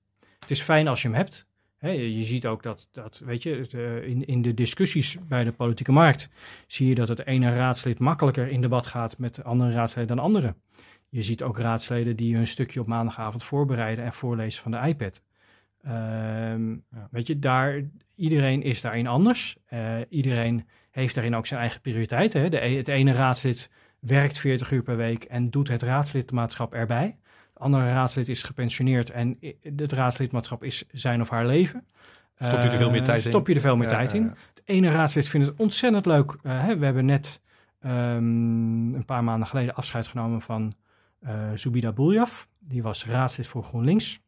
het is fijn als je hem hebt. je ziet ook dat, dat weet je, in, in de discussies bij de politieke markt zie je dat het ene raadslid makkelijker in debat gaat met andere raadsleden dan andere. Je ziet ook raadsleden die hun stukje op maandagavond voorbereiden en voorlezen van de iPad. Ehm, Ja. Weet je, daar, iedereen is daarin anders. Eh, iedereen heeft daarin ook zijn eigen prioriteiten. Hè? De, e- het ene raadslid werkt 40 uur per week en doet het raadslidmaatschap erbij. Het andere raadslid is gepensioneerd en het raadslidmaatschap is zijn of haar leven. Stop je er veel meer Eh, tijd in? Stop je er veel meer Ja, tijd in. ja. Het ene raadslid vindt het ontzettend leuk. Eh, hè, we hebben net ehm, een paar maanden geleden afscheid genomen van eh Zubida Buljaf. Die was raadslid voor GroenLinks.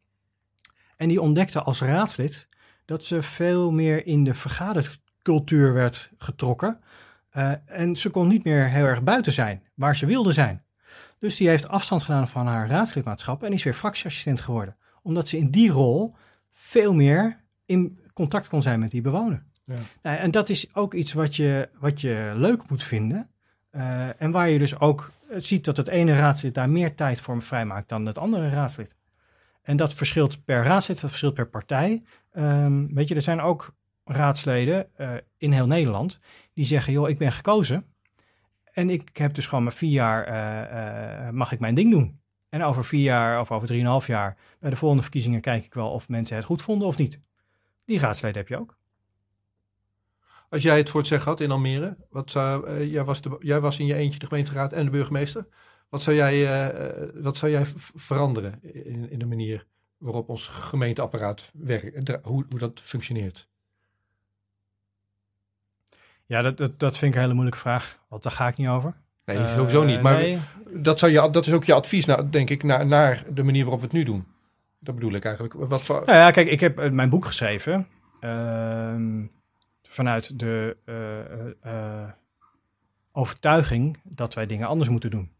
En die ontdekte als raadslid dat ze veel meer in de vergadercultuur werd getrokken. Eh, en ze kon niet meer heel erg buiten zijn, waar ze wilde zijn. Dus die heeft afstand gedaan van haar raadslidmaatschap en is weer fractieassistent geworden. Omdat ze in die rol veel meer in contact kon zijn met die bewoner. Ja. Nou, en dat is ook iets wat je, wat je leuk moet vinden. Eh, en waar je dus ook eh, ziet dat het ene raadslid daar meer tijd voor vrijmaakt dan het andere raadslid. En dat verschilt per raadslid, dat verschilt per partij. Ehm, weet je, er zijn ook raadsleden eh, in heel Nederland die zeggen, joh, ik ben gekozen. En ik heb dus gewoon maar vier jaar, mag ik mijn ding doen. En over vier jaar of over drieënhalf jaar, bij de volgende verkiezingen kijk ik wel of mensen het goed vonden of niet. Die raadsleden heb je ook. Als jij het voor het zeggen had in Almere, wat zou, eh, jij, was de, jij was in je eentje de gemeenteraad en de burgemeester. Wat zou jij, eh, eh, wat zou jij veranderen in, in de manier waarop ons gemeenteapparaat werkt, hoe, hoe dat functioneert? Ja, dat, dat, dat vind ik een hele moeilijke vraag, want daar ga ik niet over. Nee, sowieso niet. Maar nee. dat, zou je, dat is ook je advies, nou, denk ik, naar, naar de manier waarop we het nu doen. Dat bedoel ik eigenlijk. Wat voor, Nou ja, kijk, ik heb mijn boek geschreven ehm, vanuit de eh, eh, eh, overtuiging dat wij dingen anders moeten doen.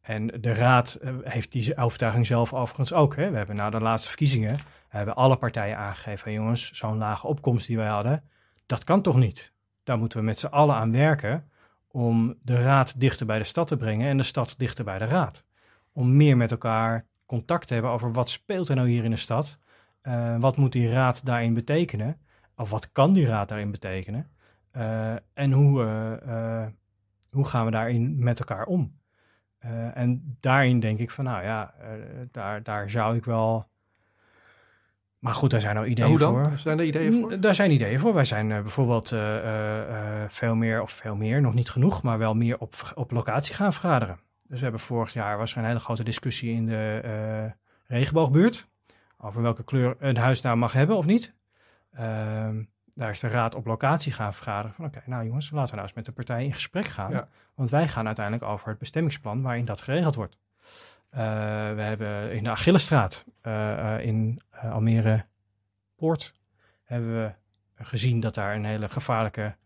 En de raad heeft die overtuiging zelf overigens ook. Hè. We hebben na de laatste verkiezingen hebben alle partijen aangegeven, jongens, zo'n lage opkomst die wij hadden, dat kan toch niet? Daar moeten we met z'n allen aan werken om de raad dichter bij de stad te brengen en de stad dichter bij de raad. Om meer met elkaar contact te hebben over wat speelt er nou hier in de stad. Wat moet die raad daarin betekenen? Of wat kan die raad daarin betekenen? Eh, en hoe, eh, eh, hoe gaan we daarin met elkaar om? En daarin denk ik van, nou ja, daar, daar zou ik wel... Maar goed, daar zijn nou ideeën hoe dan? voor. Zijn er ideeën voor? Daar zijn ideeën voor. Wij zijn bijvoorbeeld veel meer, of veel meer, nog niet genoeg, maar wel meer op, op locatie gaan vergaderen. Dus we hebben vorig jaar was er een hele grote discussie in de regenboogbuurt. Over welke kleur een huis nou mag hebben of niet. Ehm, daar is de raad op locatie gaan vergaderen. Van oké, nou jongens, laten we nou eens met de partij in gesprek gaan. Ja. Want wij gaan uiteindelijk over het bestemmingsplan waarin dat geregeld wordt. Eh, we hebben in de Achillestraat eh, eh, in Almere Poort hebben we gezien dat daar een hele gevaarlijke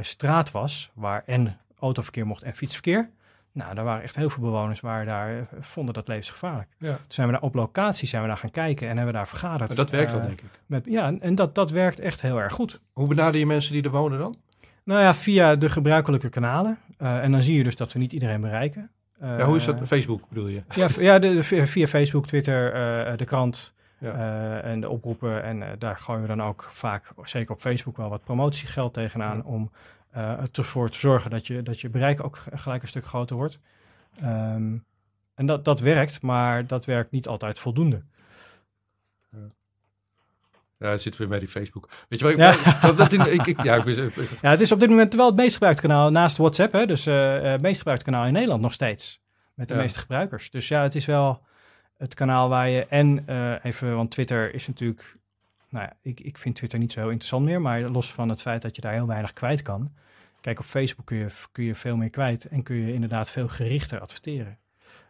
straat was, waar en autoverkeer mocht en fietsverkeer. Nou, daar waren echt heel veel bewoners waar daar eh, vonden dat levensgevaarlijk. Ja. Toen zijn we daar op locatie zijn we daar gaan kijken en hebben we daar vergaderd. Maar dat werkt wel, Eh, denk ik. Met, ja, en- dat, dat werkt echt heel erg goed. Hoe benader je mensen die er wonen dan? Nou ja, via de gebruikelijke kanalen. Eh, en dan zie je dus dat we niet iedereen bereiken. Ja, hoe is dat? Facebook bedoel je? Ja, ja de, de- via Facebook, Twitter, de krant Ja. en de oproepen. En daar gooien we dan ook vaak, zeker op Facebook, wel wat promotiegeld tegenaan. Ja. Om ervoor te zorgen dat je, dat je bereik ook gelijk een stuk groter wordt. Ehm, en dat, dat werkt, maar dat werkt niet altijd voldoende. Ja, het zit weer bij die Facebook. Weet je wat? Ik, Ja. dat, dat in, ik, ik, ja, ik, het is op dit moment wel het meest gebruikte kanaal naast WhatsApp. Hè, dus eh, eh, het meest gebruikte kanaal in Nederland nog steeds. Met de Ja. meeste gebruikers. Dus ja, het is wel het kanaal waar je... En eh, even, want Twitter is natuurlijk... Nou ja, ik, ik vind Twitter niet zo heel interessant meer. Maar los van het feit dat je daar heel weinig kwijt kan. Kijk, op Facebook kun je, kun je veel meer kwijt. En kun je inderdaad veel gerichter adverteren.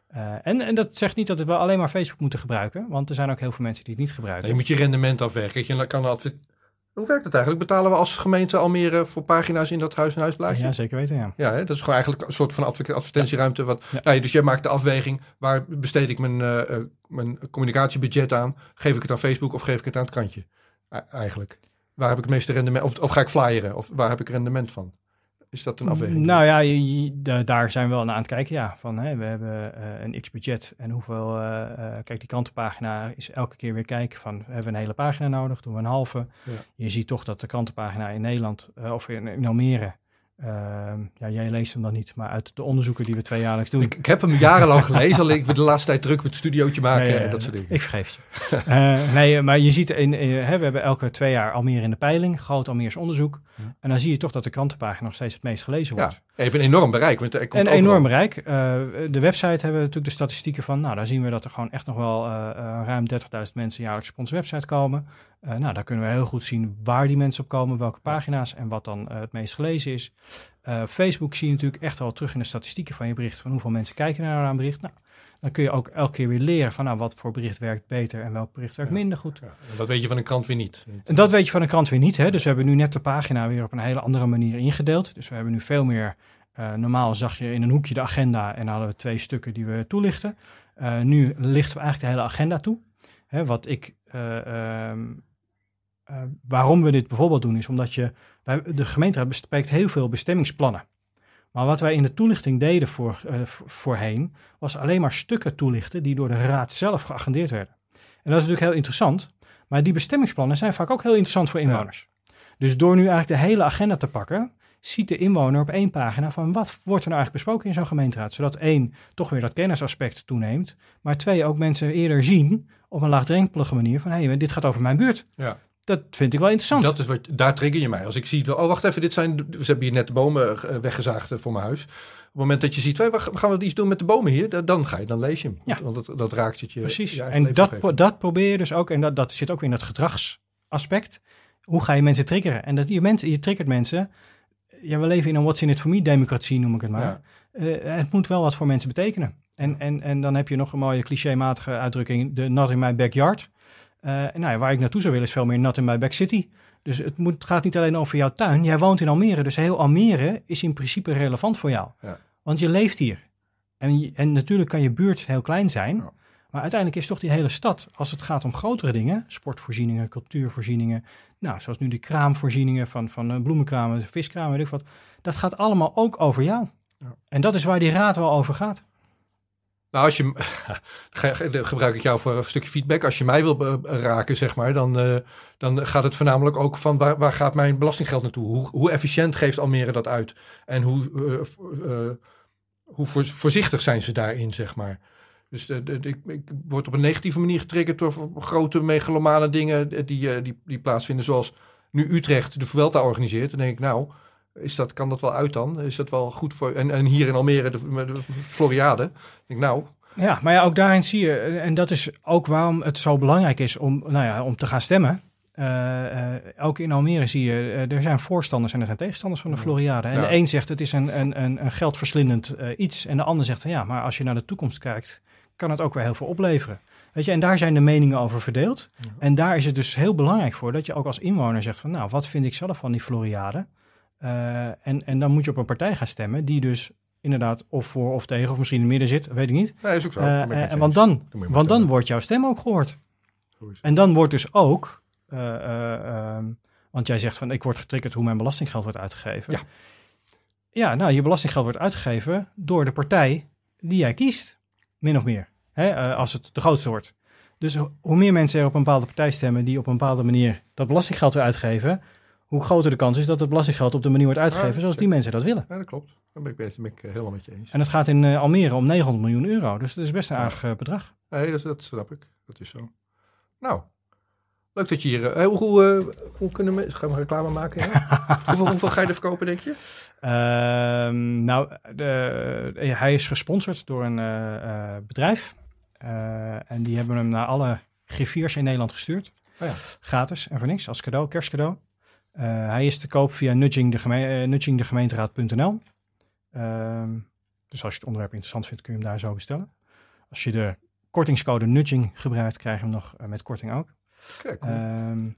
Eh, en, en dat zegt niet dat we alleen maar Facebook moeten gebruiken. Want er zijn ook heel veel mensen die het niet gebruiken. je moet je rendement afwerken. Je kan adver- Hoe werkt het eigenlijk? Betalen we als gemeente Almere voor pagina's in dat huis en huisblaadje? ja, zeker weten, ja. Ja, hè? dat is gewoon eigenlijk een soort van adver- advertentieruimte. Wat, Ja. nou, dus jij maakt de afweging, waar besteed ik mijn, eh, eh, mijn communicatiebudget aan? Geef ik het aan Facebook of geef ik het aan het krantje? Eigenlijk. Waar heb ik het meeste rendement? Of, of ga ik flyeren? Of waar heb ik rendement van? Is dat een afweging? Nou ja, je- je- da- daar zijn we wel naar aan het kijken. Ja, van hè, we hebben eh, een x-budget en hoeveel. eh, eh, kijk, die krantenpagina is elke keer weer kijken van hebben we een hele pagina nodig? Doen we een halve? Ja. Je ziet toch dat de krantenpagina in Nederland of in, in Almere Ehm, ja, jij leest hem dan niet, maar uit de onderzoeken die we tweejaarlijks doen. Ik, ik heb hem jarenlang gelezen, alleen ik ben de laatste tijd druk met het studiootje maken Nee, en dat soort dingen. Ik vergeef je. Eh, nee, maar je ziet, in, in- hè, we hebben elke twee jaar Almere in de peiling, groot Almeers onderzoek. En dan zie je toch dat de krantenpagina nog steeds het meest gelezen wordt. ja, je hebt een enorm bereik. Want er komt En overal- enorm bereik. Eh, de website hebben we natuurlijk de statistieken van. Nou, daar zien we dat er gewoon echt nog wel eh, ruim 30.000 mensen jaarlijks op onze website komen. Eh, nou, daar kunnen we heel goed zien waar die mensen op komen, welke pagina's en wat dan eh, het meest gelezen is. Eh, Facebook zie je natuurlijk echt wel terug in de statistieken van je bericht, van hoeveel mensen kijken naar een bericht. Nou, dan kun je ook elke keer weer leren van nou, wat voor bericht werkt beter en welk bericht werkt Ja. minder goed. Ja, en dat weet je van een krant weer niet. En dat weet je van een krant weer niet. Hè? Dus we hebben nu net de pagina weer op een hele andere manier ingedeeld. Dus we hebben nu veel meer. normaal zag je in een hoekje de agenda en hadden we twee stukken die we toelichten. Nu lichten we eigenlijk de hele agenda toe. Hè, wat ik, eh, ehm, eh, waarom we dit bijvoorbeeld doen, is omdat je. Wij, de gemeenteraad bespreekt heel veel bestemmingsplannen. Maar wat wij in de toelichting deden voor, eh, vo- voorheen, was alleen maar stukken toelichten die door de raad zelf geagendeerd werden. En dat is natuurlijk heel interessant. Maar die bestemmingsplannen zijn vaak ook heel interessant voor inwoners. Dus door nu eigenlijk de hele agenda te pakken, ziet de inwoner op één pagina van wat wordt er nou eigenlijk besproken in zo'n gemeenteraad. Zodat één, toch weer dat kennisaspect toeneemt. Maar twee, ook mensen eerder zien op een laagdrempelige manier van hé, hey, dit gaat over mijn buurt. Ja. Dat vind ik wel interessant. Dat is wat, daar trigger je mij. Als ik zie, oh wacht even, dit zijn, ze hebben hier net de bomen eh, weggezaagd eh, voor mijn huis. Op het moment dat je ziet, "Hey, gaan we iets doen met de bomen hier, dan- ga je, dan lees je hem. Ja. Want dat, dat raakt het je. Precies. je en dat, pro- dat probeer je dus ook, en dat, dat zit ook weer in dat gedragsaspect. Hoe ga je mensen triggeren? En dat je, mensen, je triggert mensen. Ja, we leven in een what's in it for me democratie, noem ik het maar. Ja. Eh, het moet wel wat voor mensen betekenen. En, en, en dan heb je nog een mooie clichématige uitdrukking, de not in my backyard. Eh, nou ja, waar ik naartoe zou willen is veel meer not in my back city. Dus het, moet, het gaat niet alleen over jouw tuin. Jij woont in Almere, dus heel Almere is in principe relevant voor jou. Ja. Want je leeft hier. En, en natuurlijk kan je buurt heel klein zijn. Ja. Maar uiteindelijk is toch die hele stad, als het gaat om grotere dingen, sportvoorzieningen, cultuurvoorzieningen, nou, zoals nu de kraamvoorzieningen van, van eh, bloemenkramen, viskramen, weet ik wat, dat gaat allemaal ook over jou. Ja. En dat is waar die raad wel over gaat. Nou, als je, ge- ge- gebruik ik jou voor een stukje feedback. Als je mij wil raken, zeg maar, dan, eh, dan gaat het voornamelijk ook van waar, waar gaat mijn belastinggeld naartoe? Hoe, hoe efficiënt geeft Almere dat uit? En hoe, eh, eh, hoe voor- voorzichtig zijn ze daarin, zeg maar? Dus de, ik, ik word op een negatieve manier getriggerd door grote megalomane dingen die, die, die plaatsvinden. Zoals nu Utrecht de Vuelta organiseert. Dan denk ik, nou, is dat, kan dat wel uit dan? Is dat wel goed voor... En, en hier in Almere de, de Floriade. Ik denk, nou, Ja, maar ja, ook daarin zie je, en dat is ook waarom het zo belangrijk is om, nou ja, om te gaan stemmen. Eh, eh, ook in Almere zie je, eh, er zijn voorstanders en er zijn tegenstanders van de. Floriade. En Ja. de een zegt het is een, een, een, een geldverslindend iets. En de ander zegt van ja, maar als je naar de toekomst kijkt, kan het ook weer heel veel opleveren. Weet je, en daar zijn de meningen over verdeeld. Ja. En daar is het dus heel belangrijk voor dat je ook als inwoner zegt van nou, wat vind ik zelf van die Floriade? Eh, en, en dan moet je op een partij gaan stemmen die dus inderdaad of voor of tegen of misschien in het midden zit, weet ik niet. Nee, is ook zo. Eh, ik eh, want dan, want dan wordt jouw stem ook gehoord. En dan wordt dus ook, eh, eh, ehm, want jij zegt van ik word getriggerd hoe mijn belastinggeld wordt uitgegeven. Ja. Ja, nou je belastinggeld wordt uitgegeven door de partij die jij kiest, min of meer. Hè, als het de grootste wordt. Dus ho- hoe meer mensen er op een bepaalde partij stemmen die op een bepaalde manier dat belastinggeld weer uitgeven, hoe groter de kans is dat het belastinggeld op de manier wordt uitgegeven Ja, zoals die mensen dat willen. Ja, dat klopt. Daar ben ik, ben ik eh, helemaal met je eens. En het gaat in eh, Almere om 900 miljoen euro, dus dat is best een Ja. aardig eh, bedrag. Nee, dat, dat snap ik. Dat is zo. Nou, leuk dat je hier... eh, hoe, hoe, kunnen we... Gaan we reclame maken? Hoeveel, hoeveel ga je er verkopen, denk je? Ehm, nou, de, hij is gesponsord door een bedrijf. En die hebben hem naar alle griffiers in Nederland gestuurd. Oh ja. Gratis en voor niks, als cadeau, kerstcadeau. Eh, hij is te koop via nudgingdegeme- eh, nudgingdegemeenteraad.nl. Ehm, dus als je het onderwerp interessant vindt, kun je hem daar zo bestellen. Als je de kortingscode nudging gebruikt, krijg je hem nog eh, met korting ook. Kijk, cool. Ehm,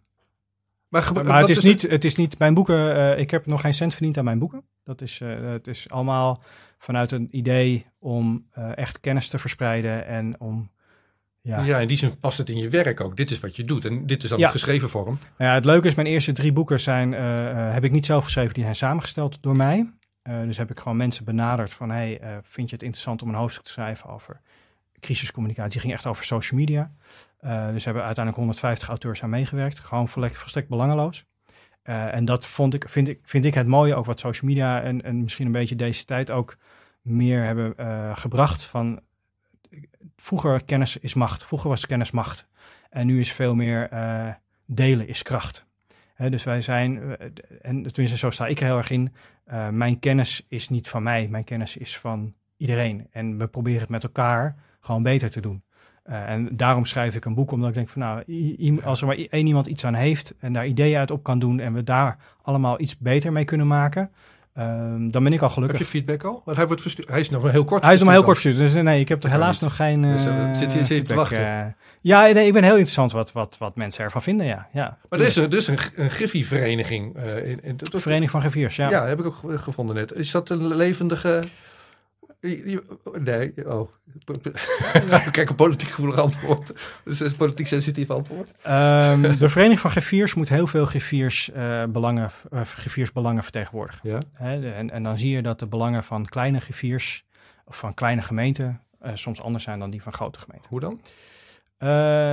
maar het is, niet, het is niet mijn boeken. ik heb nog geen cent verdiend aan mijn boeken. Dat is, eh, het is allemaal vanuit een idee om echt kennis te verspreiden en om. Ja. Ja. in die zin past het in je werk ook. Dit is wat je doet. En dit is dan Ja. geschreven vorm. Ja, het leuke is, mijn eerste drie boeken zijn, eh, eh, heb ik niet zelf geschreven, die zijn samengesteld door mij. Eh, dus heb ik gewoon mensen benaderd van, hey, vind je het interessant om een hoofdstuk te schrijven over crisiscommunicatie? Die ging echt over social media. Dus hebben uiteindelijk 150 auteurs aan meegewerkt. Gewoon volstrekt, volstrekt belangeloos. En dat vond ik, vind, ik, vind ik het mooie, ook wat social media en, en misschien een beetje deze tijd ook meer hebben gebracht. Van, vroeger kennis is macht, vroeger was kennis macht. En nu is veel meer eh, delen is kracht. Dus wij zijn, eh, en tenminste zo sta ik er heel erg in, eh, mijn kennis is niet van mij, mijn kennis is van iedereen. En we proberen het met elkaar gewoon beter te doen. En daarom schrijf ik een boek, omdat ik denk van nou, als er maar één iemand iets aan heeft en daar ideeën uit op kan doen en we daar allemaal iets beter mee kunnen maken, ehm, dan ben ik al Heb gelukkig. je feedback al? Want hij, wordt verstuurd. hij is nog maar heel kort Hij is nog maar heel kort verstuurd dus nee, ik heb er helaas nog geen Dus, eh, eh, zit je- zit je te wachten? eh. ja, nee, ik ben heel interessant wat, wat, wat mensen ervan vinden, ja. ja Maar er is een, dus een, een Griffie-vereniging. eh, in, in, Vereniging van Griffiers, ja. ja. heb ik ook ge- gevonden net. Is dat een levendige... Nee, oh. Kijk, een politiek gevoelig antwoord. Dus een politiek sensitief antwoord. Ehm, de Vereniging van Griffiers moet heel veel griffiers, eh, belangen, eh, vertegenwoordigen. Ja. De- en, en dan zie je dat de belangen van kleine griffiers, of van kleine gemeenten, eh, soms anders zijn dan die van grote gemeenten. Hoe dan? Eh,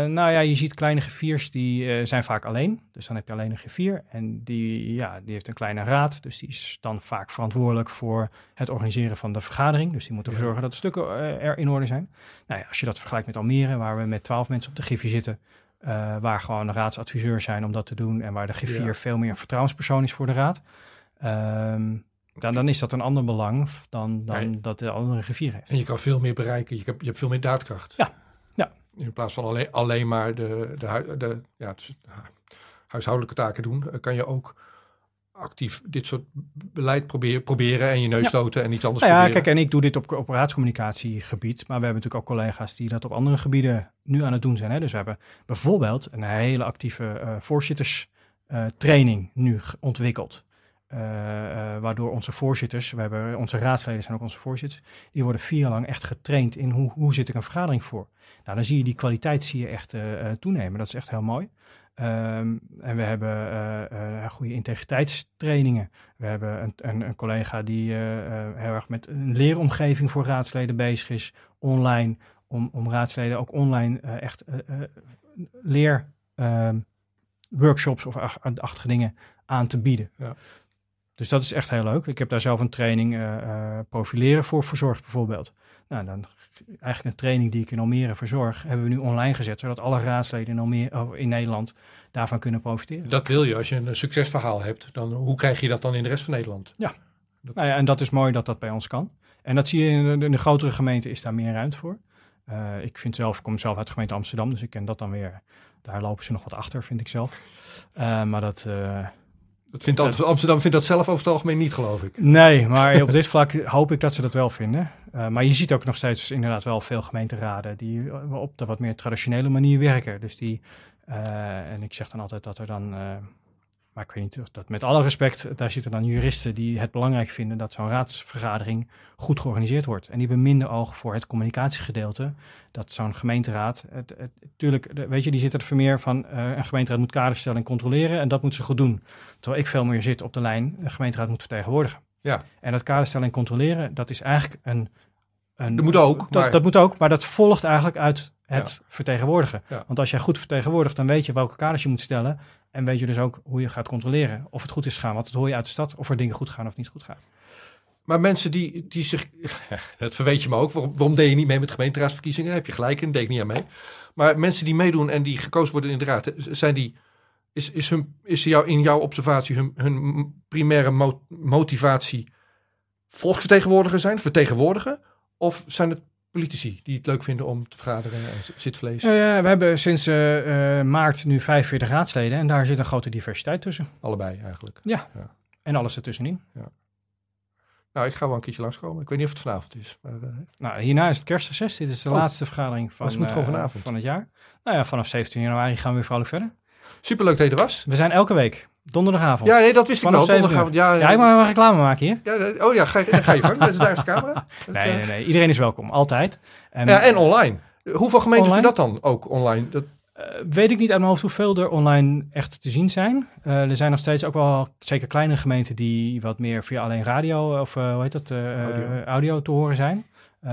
nou ja, je ziet kleine griffiers die eh, zijn vaak alleen. Dus dan heb je alleen een griffier. En die, ja, die heeft een kleine raad. Dus die is dan vaak verantwoordelijk voor het organiseren van de vergadering. Dus die moet ervoor zorgen dat de stukken eh, er in orde zijn. Nou ja, als je dat vergelijkt met Almere, waar we met twaalf mensen op de griffier zitten. waar gewoon de raadsadviseurs zijn om dat te doen. En waar de griffier Ja. veel meer een vertrouwenspersoon is voor de raad. Ehm, dan, dan is dat een ander belang dan, dan Nee. dat de andere griffier heeft. En je kan veel meer bereiken. Je hebt, je hebt veel meer daadkracht. Ja. In plaats van alleen, alleen maar de, de, de ja, dus, ja, huishoudelijke taken doen, eh, kan je ook actief dit soort beleid proberen, proberen en je neus Ja. stoten en iets anders Nou ja, proberen. kijk, en ik doe dit op, op raadscommunicatiegebied, maar we hebben natuurlijk ook collega's die dat op andere gebieden nu aan het doen zijn. Hè? Dus we hebben bijvoorbeeld een hele actieve eh voorzitterstraining nu ge- ontwikkeld. Eh, eh, waardoor onze voorzitters, we hebben, onze raadsleden zijn ook onze voorzitters, die worden vier jaar lang echt getraind in hoe, hoe zit ik een vergadering voor. Nou, dan zie je die kwaliteit zie je echt eh, toenemen. Dat is echt heel mooi. Ehm, en we hebben goede integriteitstrainingen. We hebben een, een, een collega die heel erg met een leeromgeving voor raadsleden bezig is, online, om, om raadsleden ook online echt leer ehm, workshops of ach- achtige dingen aan te bieden. Ja. Dus dat is echt heel leuk. Ik heb daar zelf een training eh, eh, profileren voor verzorgd bijvoorbeeld. Nou, dan eigenlijk een training die ik in Almere verzorg, hebben we nu online gezet, zodat alle raadsleden in, Almere, oh, in Nederland daarvan kunnen profiteren. Dat wil je als je een succesverhaal hebt. Dan, hoe krijg je dat dan in de rest van Nederland? Nou ja, en dat is mooi dat dat bij ons kan. En dat zie je in de, in de grotere gemeenten is daar meer ruimte voor. Eh, ik vind zelf, ik kom zelf uit de gemeente Amsterdam, dus ik ken dat dan weer. Daar lopen ze nog wat achter, vind ik zelf. Eh, maar dat, eh, Dat vindt Am- Amsterdam vindt dat zelf over het algemeen niet, geloof ik. nee, maar op dit vlak hoop ik dat ze dat wel vinden. Eh, maar je ziet ook nog steeds inderdaad wel veel gemeenteraden die eh, op de wat meer traditionele manier werken. Dus die, eh, en ik zeg dan altijd dat er dan, eh, maar ik weet niet of dat met alle respect, daar zitten dan juristen die het belangrijk vinden dat zo'n raadsvergadering goed georganiseerd wordt. En die hebben minder oog voor het communicatiegedeelte. Dat zo'n gemeenteraad, het, het, tuurlijk, de- weet je, die zitten er meer van, eh, een gemeenteraad moet kaders stellen en controleren en dat moet ze goed doen. Terwijl ik veel meer zit op de lijn, de gemeenteraad moet vertegenwoordigen. Ja. En dat kader stellen en controleren, dat is eigenlijk een... een Dat moet ook, Dat, maar- dat moet ook, maar dat volgt eigenlijk uit het vertegenwoordigen. Ja. Want als jij goed vertegenwoordigt, dan weet je welke kaders je moet stellen. En weet je dus ook hoe je gaat controleren of het goed is gegaan. Want dat hoor je uit de stad, of er dingen goed gaan of niet goed gaan. Maar mensen die, die zich... Dat verweet je me ook. Waarom, waarom deed je niet mee met gemeenteraadsverkiezingen? Daar heb je gelijk in, deed ik niet aan mee. Maar mensen die meedoen en die gekozen worden in de raad... Zijn die, is, is, hun, is jou, in jouw observatie hun, hun primaire mo- motivatie... volksvertegenwoordiger zijn, vertegenwoordigen? Of zijn het politici die het leuk vinden om te vergaderen en zitvlees? Eh, we hebben sinds eh, eh, maart nu 45 raadsleden. En daar zit een grote diversiteit tussen. Allebei eigenlijk. En alles ertussenin. Nou, ik ga wel een keertje langskomen. Ik weet niet of het vanavond is. Maar, Nou, hierna is het kerstreces. Dit is de Oh. laatste vergadering van, het moet gewoon vanavond. van het jaar. Nou ja, vanaf 17 januari gaan we weer vrolijk verder. superleuk dat je er was. We zijn elke week, donderdagavond. Ja, nee, dat wist ik wel. Donderdagavond. Ja, Ja, ik mag wel reclame maken hier. Ja, oh ja, ga, je- ga je gang. Dat is- Daar is de camera. Nee, eh, nee, nee. Iedereen is welkom. Altijd. En, Ja, en online. Hoeveel gemeentes Online? doen dat dan ook online? Dat, eh, weet ik niet uit mijn hoofd hoeveel er online echt te zien zijn. Eh, er zijn nog steeds ook wel zeker kleine gemeenten die wat meer via alleen radio of hoe heet dat, Audio. audio. te horen zijn. Eh,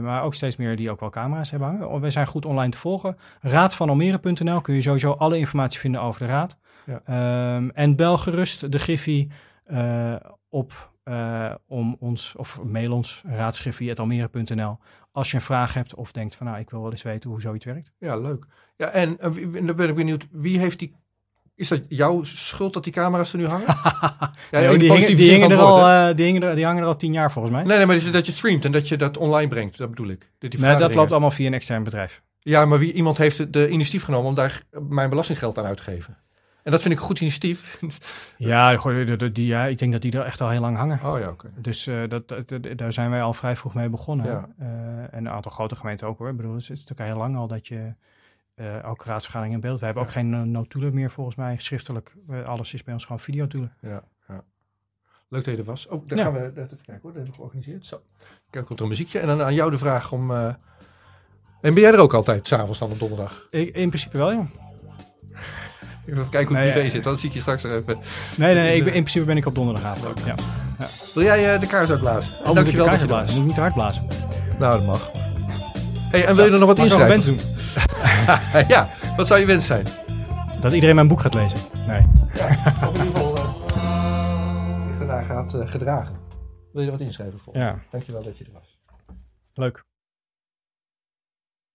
maar ook steeds meer die ook wel camera's hebben hangen. We zijn goed online te volgen. Raadvanalmere.nl kun je sowieso alle informatie vinden over de raad. Ja. Ehm, en bel gerust de Griffie eh, op eh, om ons, of mail ons, raadsgriffie.almere.nl als je een vraag hebt of denkt van nou, ik wil wel eens weten hoe zoiets werkt. Ja, leuk. Ja, en wie- dan ben ik benieuwd, wie heeft die... Is dat jouw schuld dat die camera's er nu hangen? ja, Nee, die, hingen, zin die, hingen er woord, al, eh, die, hingen er, die hangen er al tien jaar volgens mij. Nee, nee, maar dat je- dat je streamt en dat je dat online brengt, dat bedoel ik. Die Nee, dat loopt allemaal via een extern bedrijf. Ja, maar wie, iemand heeft de, de initiatief genomen om daar mijn belastinggeld aan uit te geven. En dat vind ik een goed initiatief. Ja, de- die, ja, ik denk dat die er echt al heel lang hangen. Oh ja, oké. Dus eh, dat, daar zijn wij al vrij vroeg mee begonnen. Ja. Eh, en een aantal grote gemeenten ook hoor. Ik bedoel, het is natuurlijk al heel lang al dat je eh, ook raadsvergaderingen in beeld. We hebben ook geen uh, notulen meer volgens mij, schriftelijk. Eh, alles is bij ons gewoon videotoelen. Ja, ja. Leuk dat je er was. Oh, daar Ja. gaan we even kijken hoor. Dat hebben we georganiseerd. Zo. Kijk, komt er een muziekje. En dan aan jou de vraag om... eh, En ben jij er ook altijd, s'avonds dan op donderdag? Ik, in principe wel, ja. Even kijken hoe het Nee, privé eh, zit. Dan zie ik je straks er even. Nee, nee, ik ben, in principe ben ik op donderdagavond ook. Ja. Wil jij eh, de kaars uitblazen? Oh, moet ik Dankjewel de. Moet ik niet te hard blazen? Nou, dat mag. Hey, en wil je er nog wat inschrijven? doen? ja, wat zou je wens zijn? Dat iedereen mijn boek gaat lezen. Nee. Of in ieder geval uh, zich daarna gaat eh, gedragen. Wil je er wat inschrijven voor? Ja, Dankjewel dat je er was. leuk.